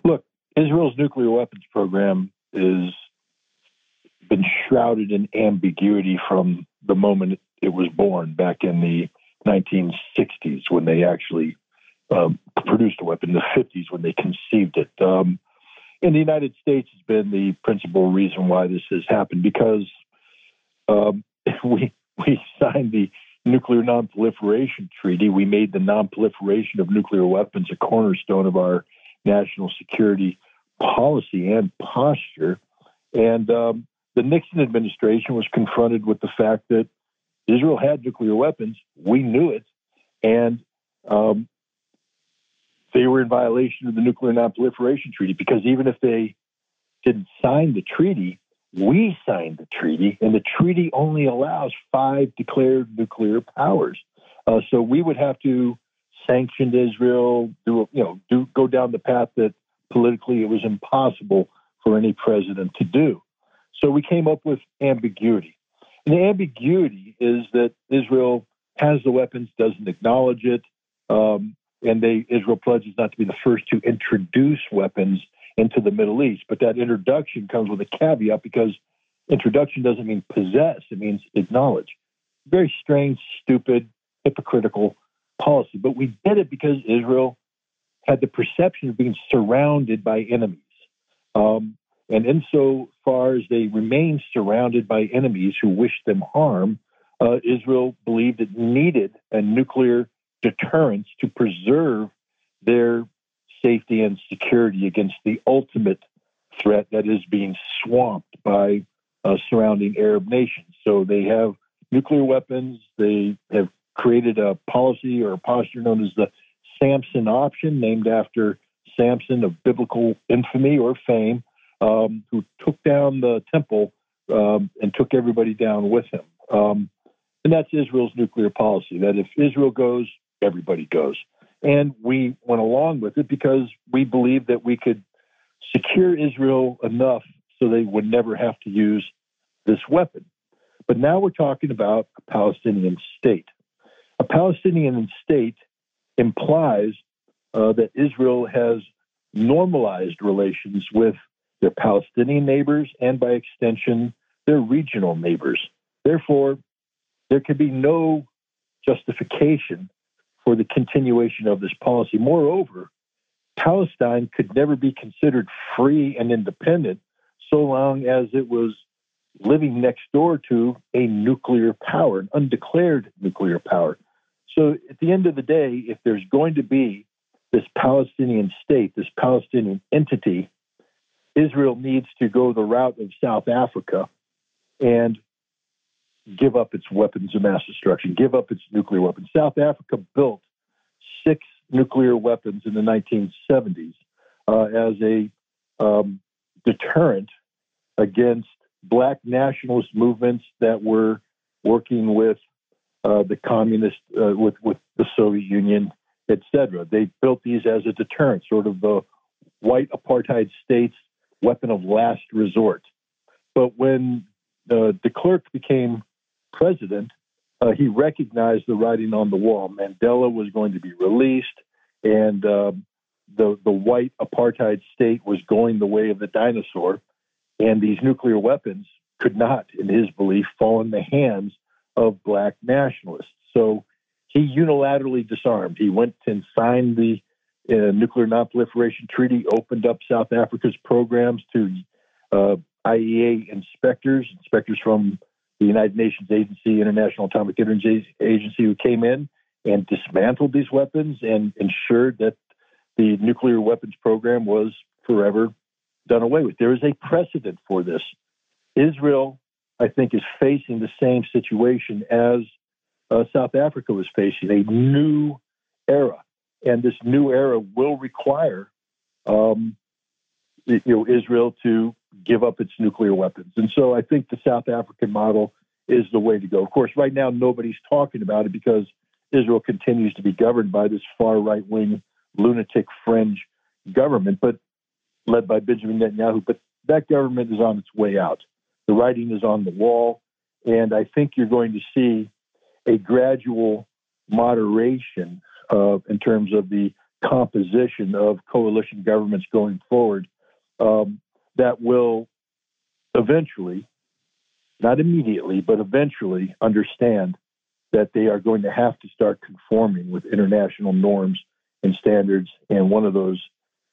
Look, Israel's nuclear weapons program has been shrouded in ambiguity from the moment it was born back in the 1960s when they actually um, produced a weapon, the 50s when they conceived it. Um, in the United States has been the principal reason why this has happened because um, we we signed the nuclear nonproliferation treaty. We made the nonproliferation of nuclear weapons a cornerstone of our national security policy and posture. And um, the Nixon administration was confronted with the fact that Israel had nuclear weapons. We knew it, and um, they were in violation of the Nuclear Nonproliferation Treaty because even if they didn't sign the treaty, we signed the treaty, and the treaty only allows five declared nuclear powers. Uh, so we would have to sanction Israel, do you know, do go down the path that politically it was impossible for any president to do. So we came up with ambiguity, and the ambiguity is that Israel has the weapons, doesn't acknowledge it. Um, and they Israel pledges not to be the first to introduce weapons into the Middle East. But that introduction comes with a caveat because introduction doesn't mean possess; it means acknowledge. Very strange, stupid, hypocritical policy. But we did it because Israel had the perception of being surrounded by enemies. Um, and insofar as they remained surrounded by enemies who wished them harm, uh, Israel believed it needed a nuclear deterrence to preserve their safety and security against the ultimate threat that is being swamped by uh, surrounding Arab nations. So they have nuclear weapons. They have created a policy or a posture known as the Samson option, named after Samson of biblical infamy or fame, um, who took down the temple um, and took everybody down with him. Um, and that's Israel's nuclear policy that if Israel goes, everybody goes. And we went along with it because we believed that we could secure Israel enough so they would never have to use this weapon. But now we're talking about a Palestinian state. A Palestinian state implies uh, that Israel has normalized relations with their Palestinian neighbors and, by extension, their regional neighbors. Therefore, there can be no justification for the continuation of this policy. Moreover, Palestine could never be considered free and independent so long as it was living next door to a nuclear power, an undeclared nuclear power. So at the end of the day, if there's going to be this Palestinian state, this Palestinian entity, Israel needs to go the route of South Africa and give up its weapons of mass destruction, give up its nuclear weapons. South Africa built six nuclear weapons in the 1970s uh, as a um, deterrent against black nationalist movements that were working with uh, the communist, uh, with with the Soviet Union, etc. They built these as a deterrent, sort of the white apartheid states' weapon of last resort. But when uh, de Klerk became president, uh, he recognized the writing on the wall. Mandela was going to be released, and uh, the the white apartheid state was going the way of the dinosaur, and these nuclear weapons could not, in his belief, fall in the hands of black nationalists. So he unilaterally disarmed. He went and signed the uh, Nuclear Nonproliferation Treaty, opened up South Africa's programs to uh, IAEA inspectors, inspectors from the United Nations Agency, International Atomic Energy Agency, who came in and dismantled these weapons and ensured that the nuclear weapons program was forever done away with. There is a precedent for this. Israel I think, is facing the same situation as uh, South Africa was facing a new era. And this new era will require um, you know, Israel to give up its nuclear weapons. And so I think the South African model is the way to go. Of course, right now nobody's talking about it because Israel continues to be governed by this far right wing lunatic fringe government, but led by Benjamin Netanyahu. But that government is on its way out. The writing is on the wall. And I think you're going to see a gradual moderation uh, in terms of the composition of coalition governments going forward um, that will eventually, not immediately, but eventually understand that they are going to have to start conforming with international norms and standards. And one of those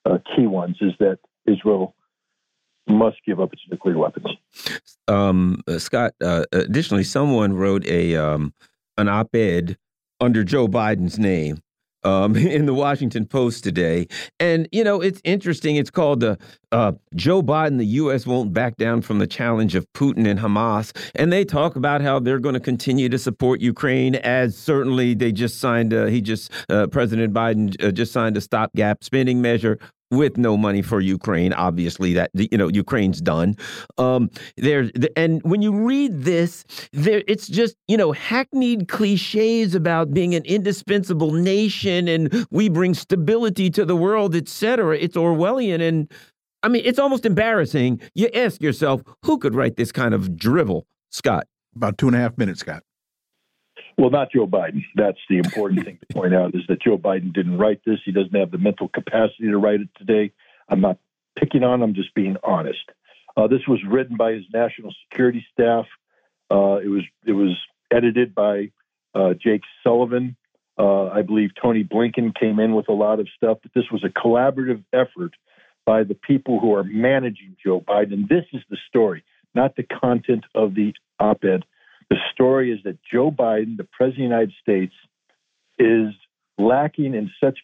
uh, key ones is that Israel must give up its nuclear weapons. Um, uh, Scott, uh, additionally, someone wrote a um, an op-ed under Joe Biden's name um, in the Washington Post today. And, you know, it's interesting. It's called the uh, Joe Biden, the U.S. won't back down from the challenge of Putin and Hamas. And they talk about how they're going to continue to support Ukraine, as certainly they just signed, uh, he just, uh, President Biden uh, just signed a stopgap spending measure with no money for Ukraine. Obviously, that you know Ukraine's done. Um, there and when you read this, there it's just you know hackneyed cliches about being an indispensable nation and we bring stability to the world, etc. It's Orwellian and. I mean, it's almost embarrassing. You ask yourself, who could write this kind of drivel, Scott? About two and a half minutes, Scott. Well, not Joe Biden. That's the important thing to point out is that Joe Biden didn't write this. He doesn't have the mental capacity to write it today. I'm not picking on him, I'm just being honest. Uh, this was written by his national security staff. Uh, it was it was edited by uh, Jake Sullivan. Uh, I believe Tony Blinken came in with a lot of stuff, but this was a collaborative effort by the people who are managing Joe Biden. This is the story, not the content of the op-ed. The story is that Joe Biden, the President of the United States, is lacking in such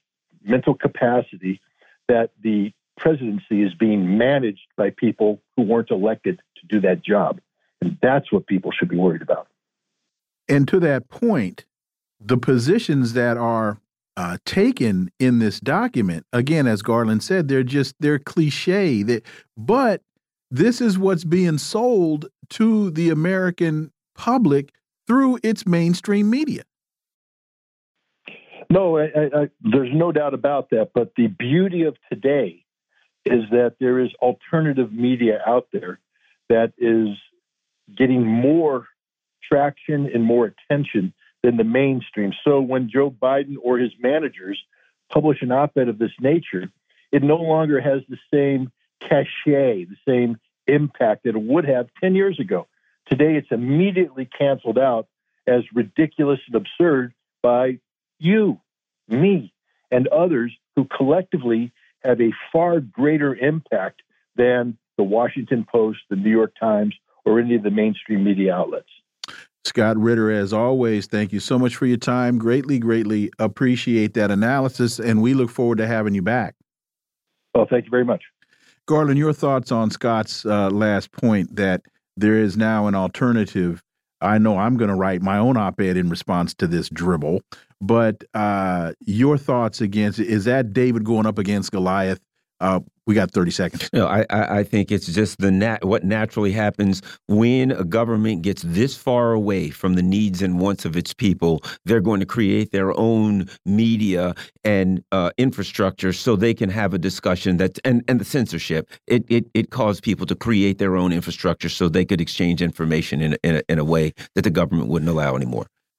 mental capacity that the presidency is being managed by people who weren't elected to do that job. And that's what people should be worried about. And to that point, the positions that are uh, taken in this document, again, as Garland said, they're just they're cliche. That, but this is what's being sold to the American public through its mainstream media. No, I, I, there's no doubt about that. But the beauty of today is that there is alternative media out there that is getting more traction and more attention than the mainstream. So when Joe Biden or his managers publish an op ed of this nature, it no longer has the same cachet, the same impact that it would have 10 years ago. Today, it's immediately canceled out as ridiculous and absurd by you, me, and others who collectively have a far greater impact than the Washington Post, the New York Times, or any of the mainstream media outlets. Scott Ritter, as always, thank you so much for your time. Greatly, greatly appreciate that analysis, and we look forward to having you back. Well, thank you very much. Garland, your thoughts on Scott's uh, last point that there is now an alternative. I know I'm going to write my own op ed in response to this dribble, but uh, your thoughts against is that David going up against Goliath? Uh, we got 30 seconds. No, I, I think it's just the nat what naturally happens when a government gets this far away from the needs and wants of its people. They're going to create their own media and uh, infrastructure so they can have a discussion that and and the censorship. It it it caused people to create their own infrastructure so they could exchange information in in a, in a way that the government wouldn't allow anymore.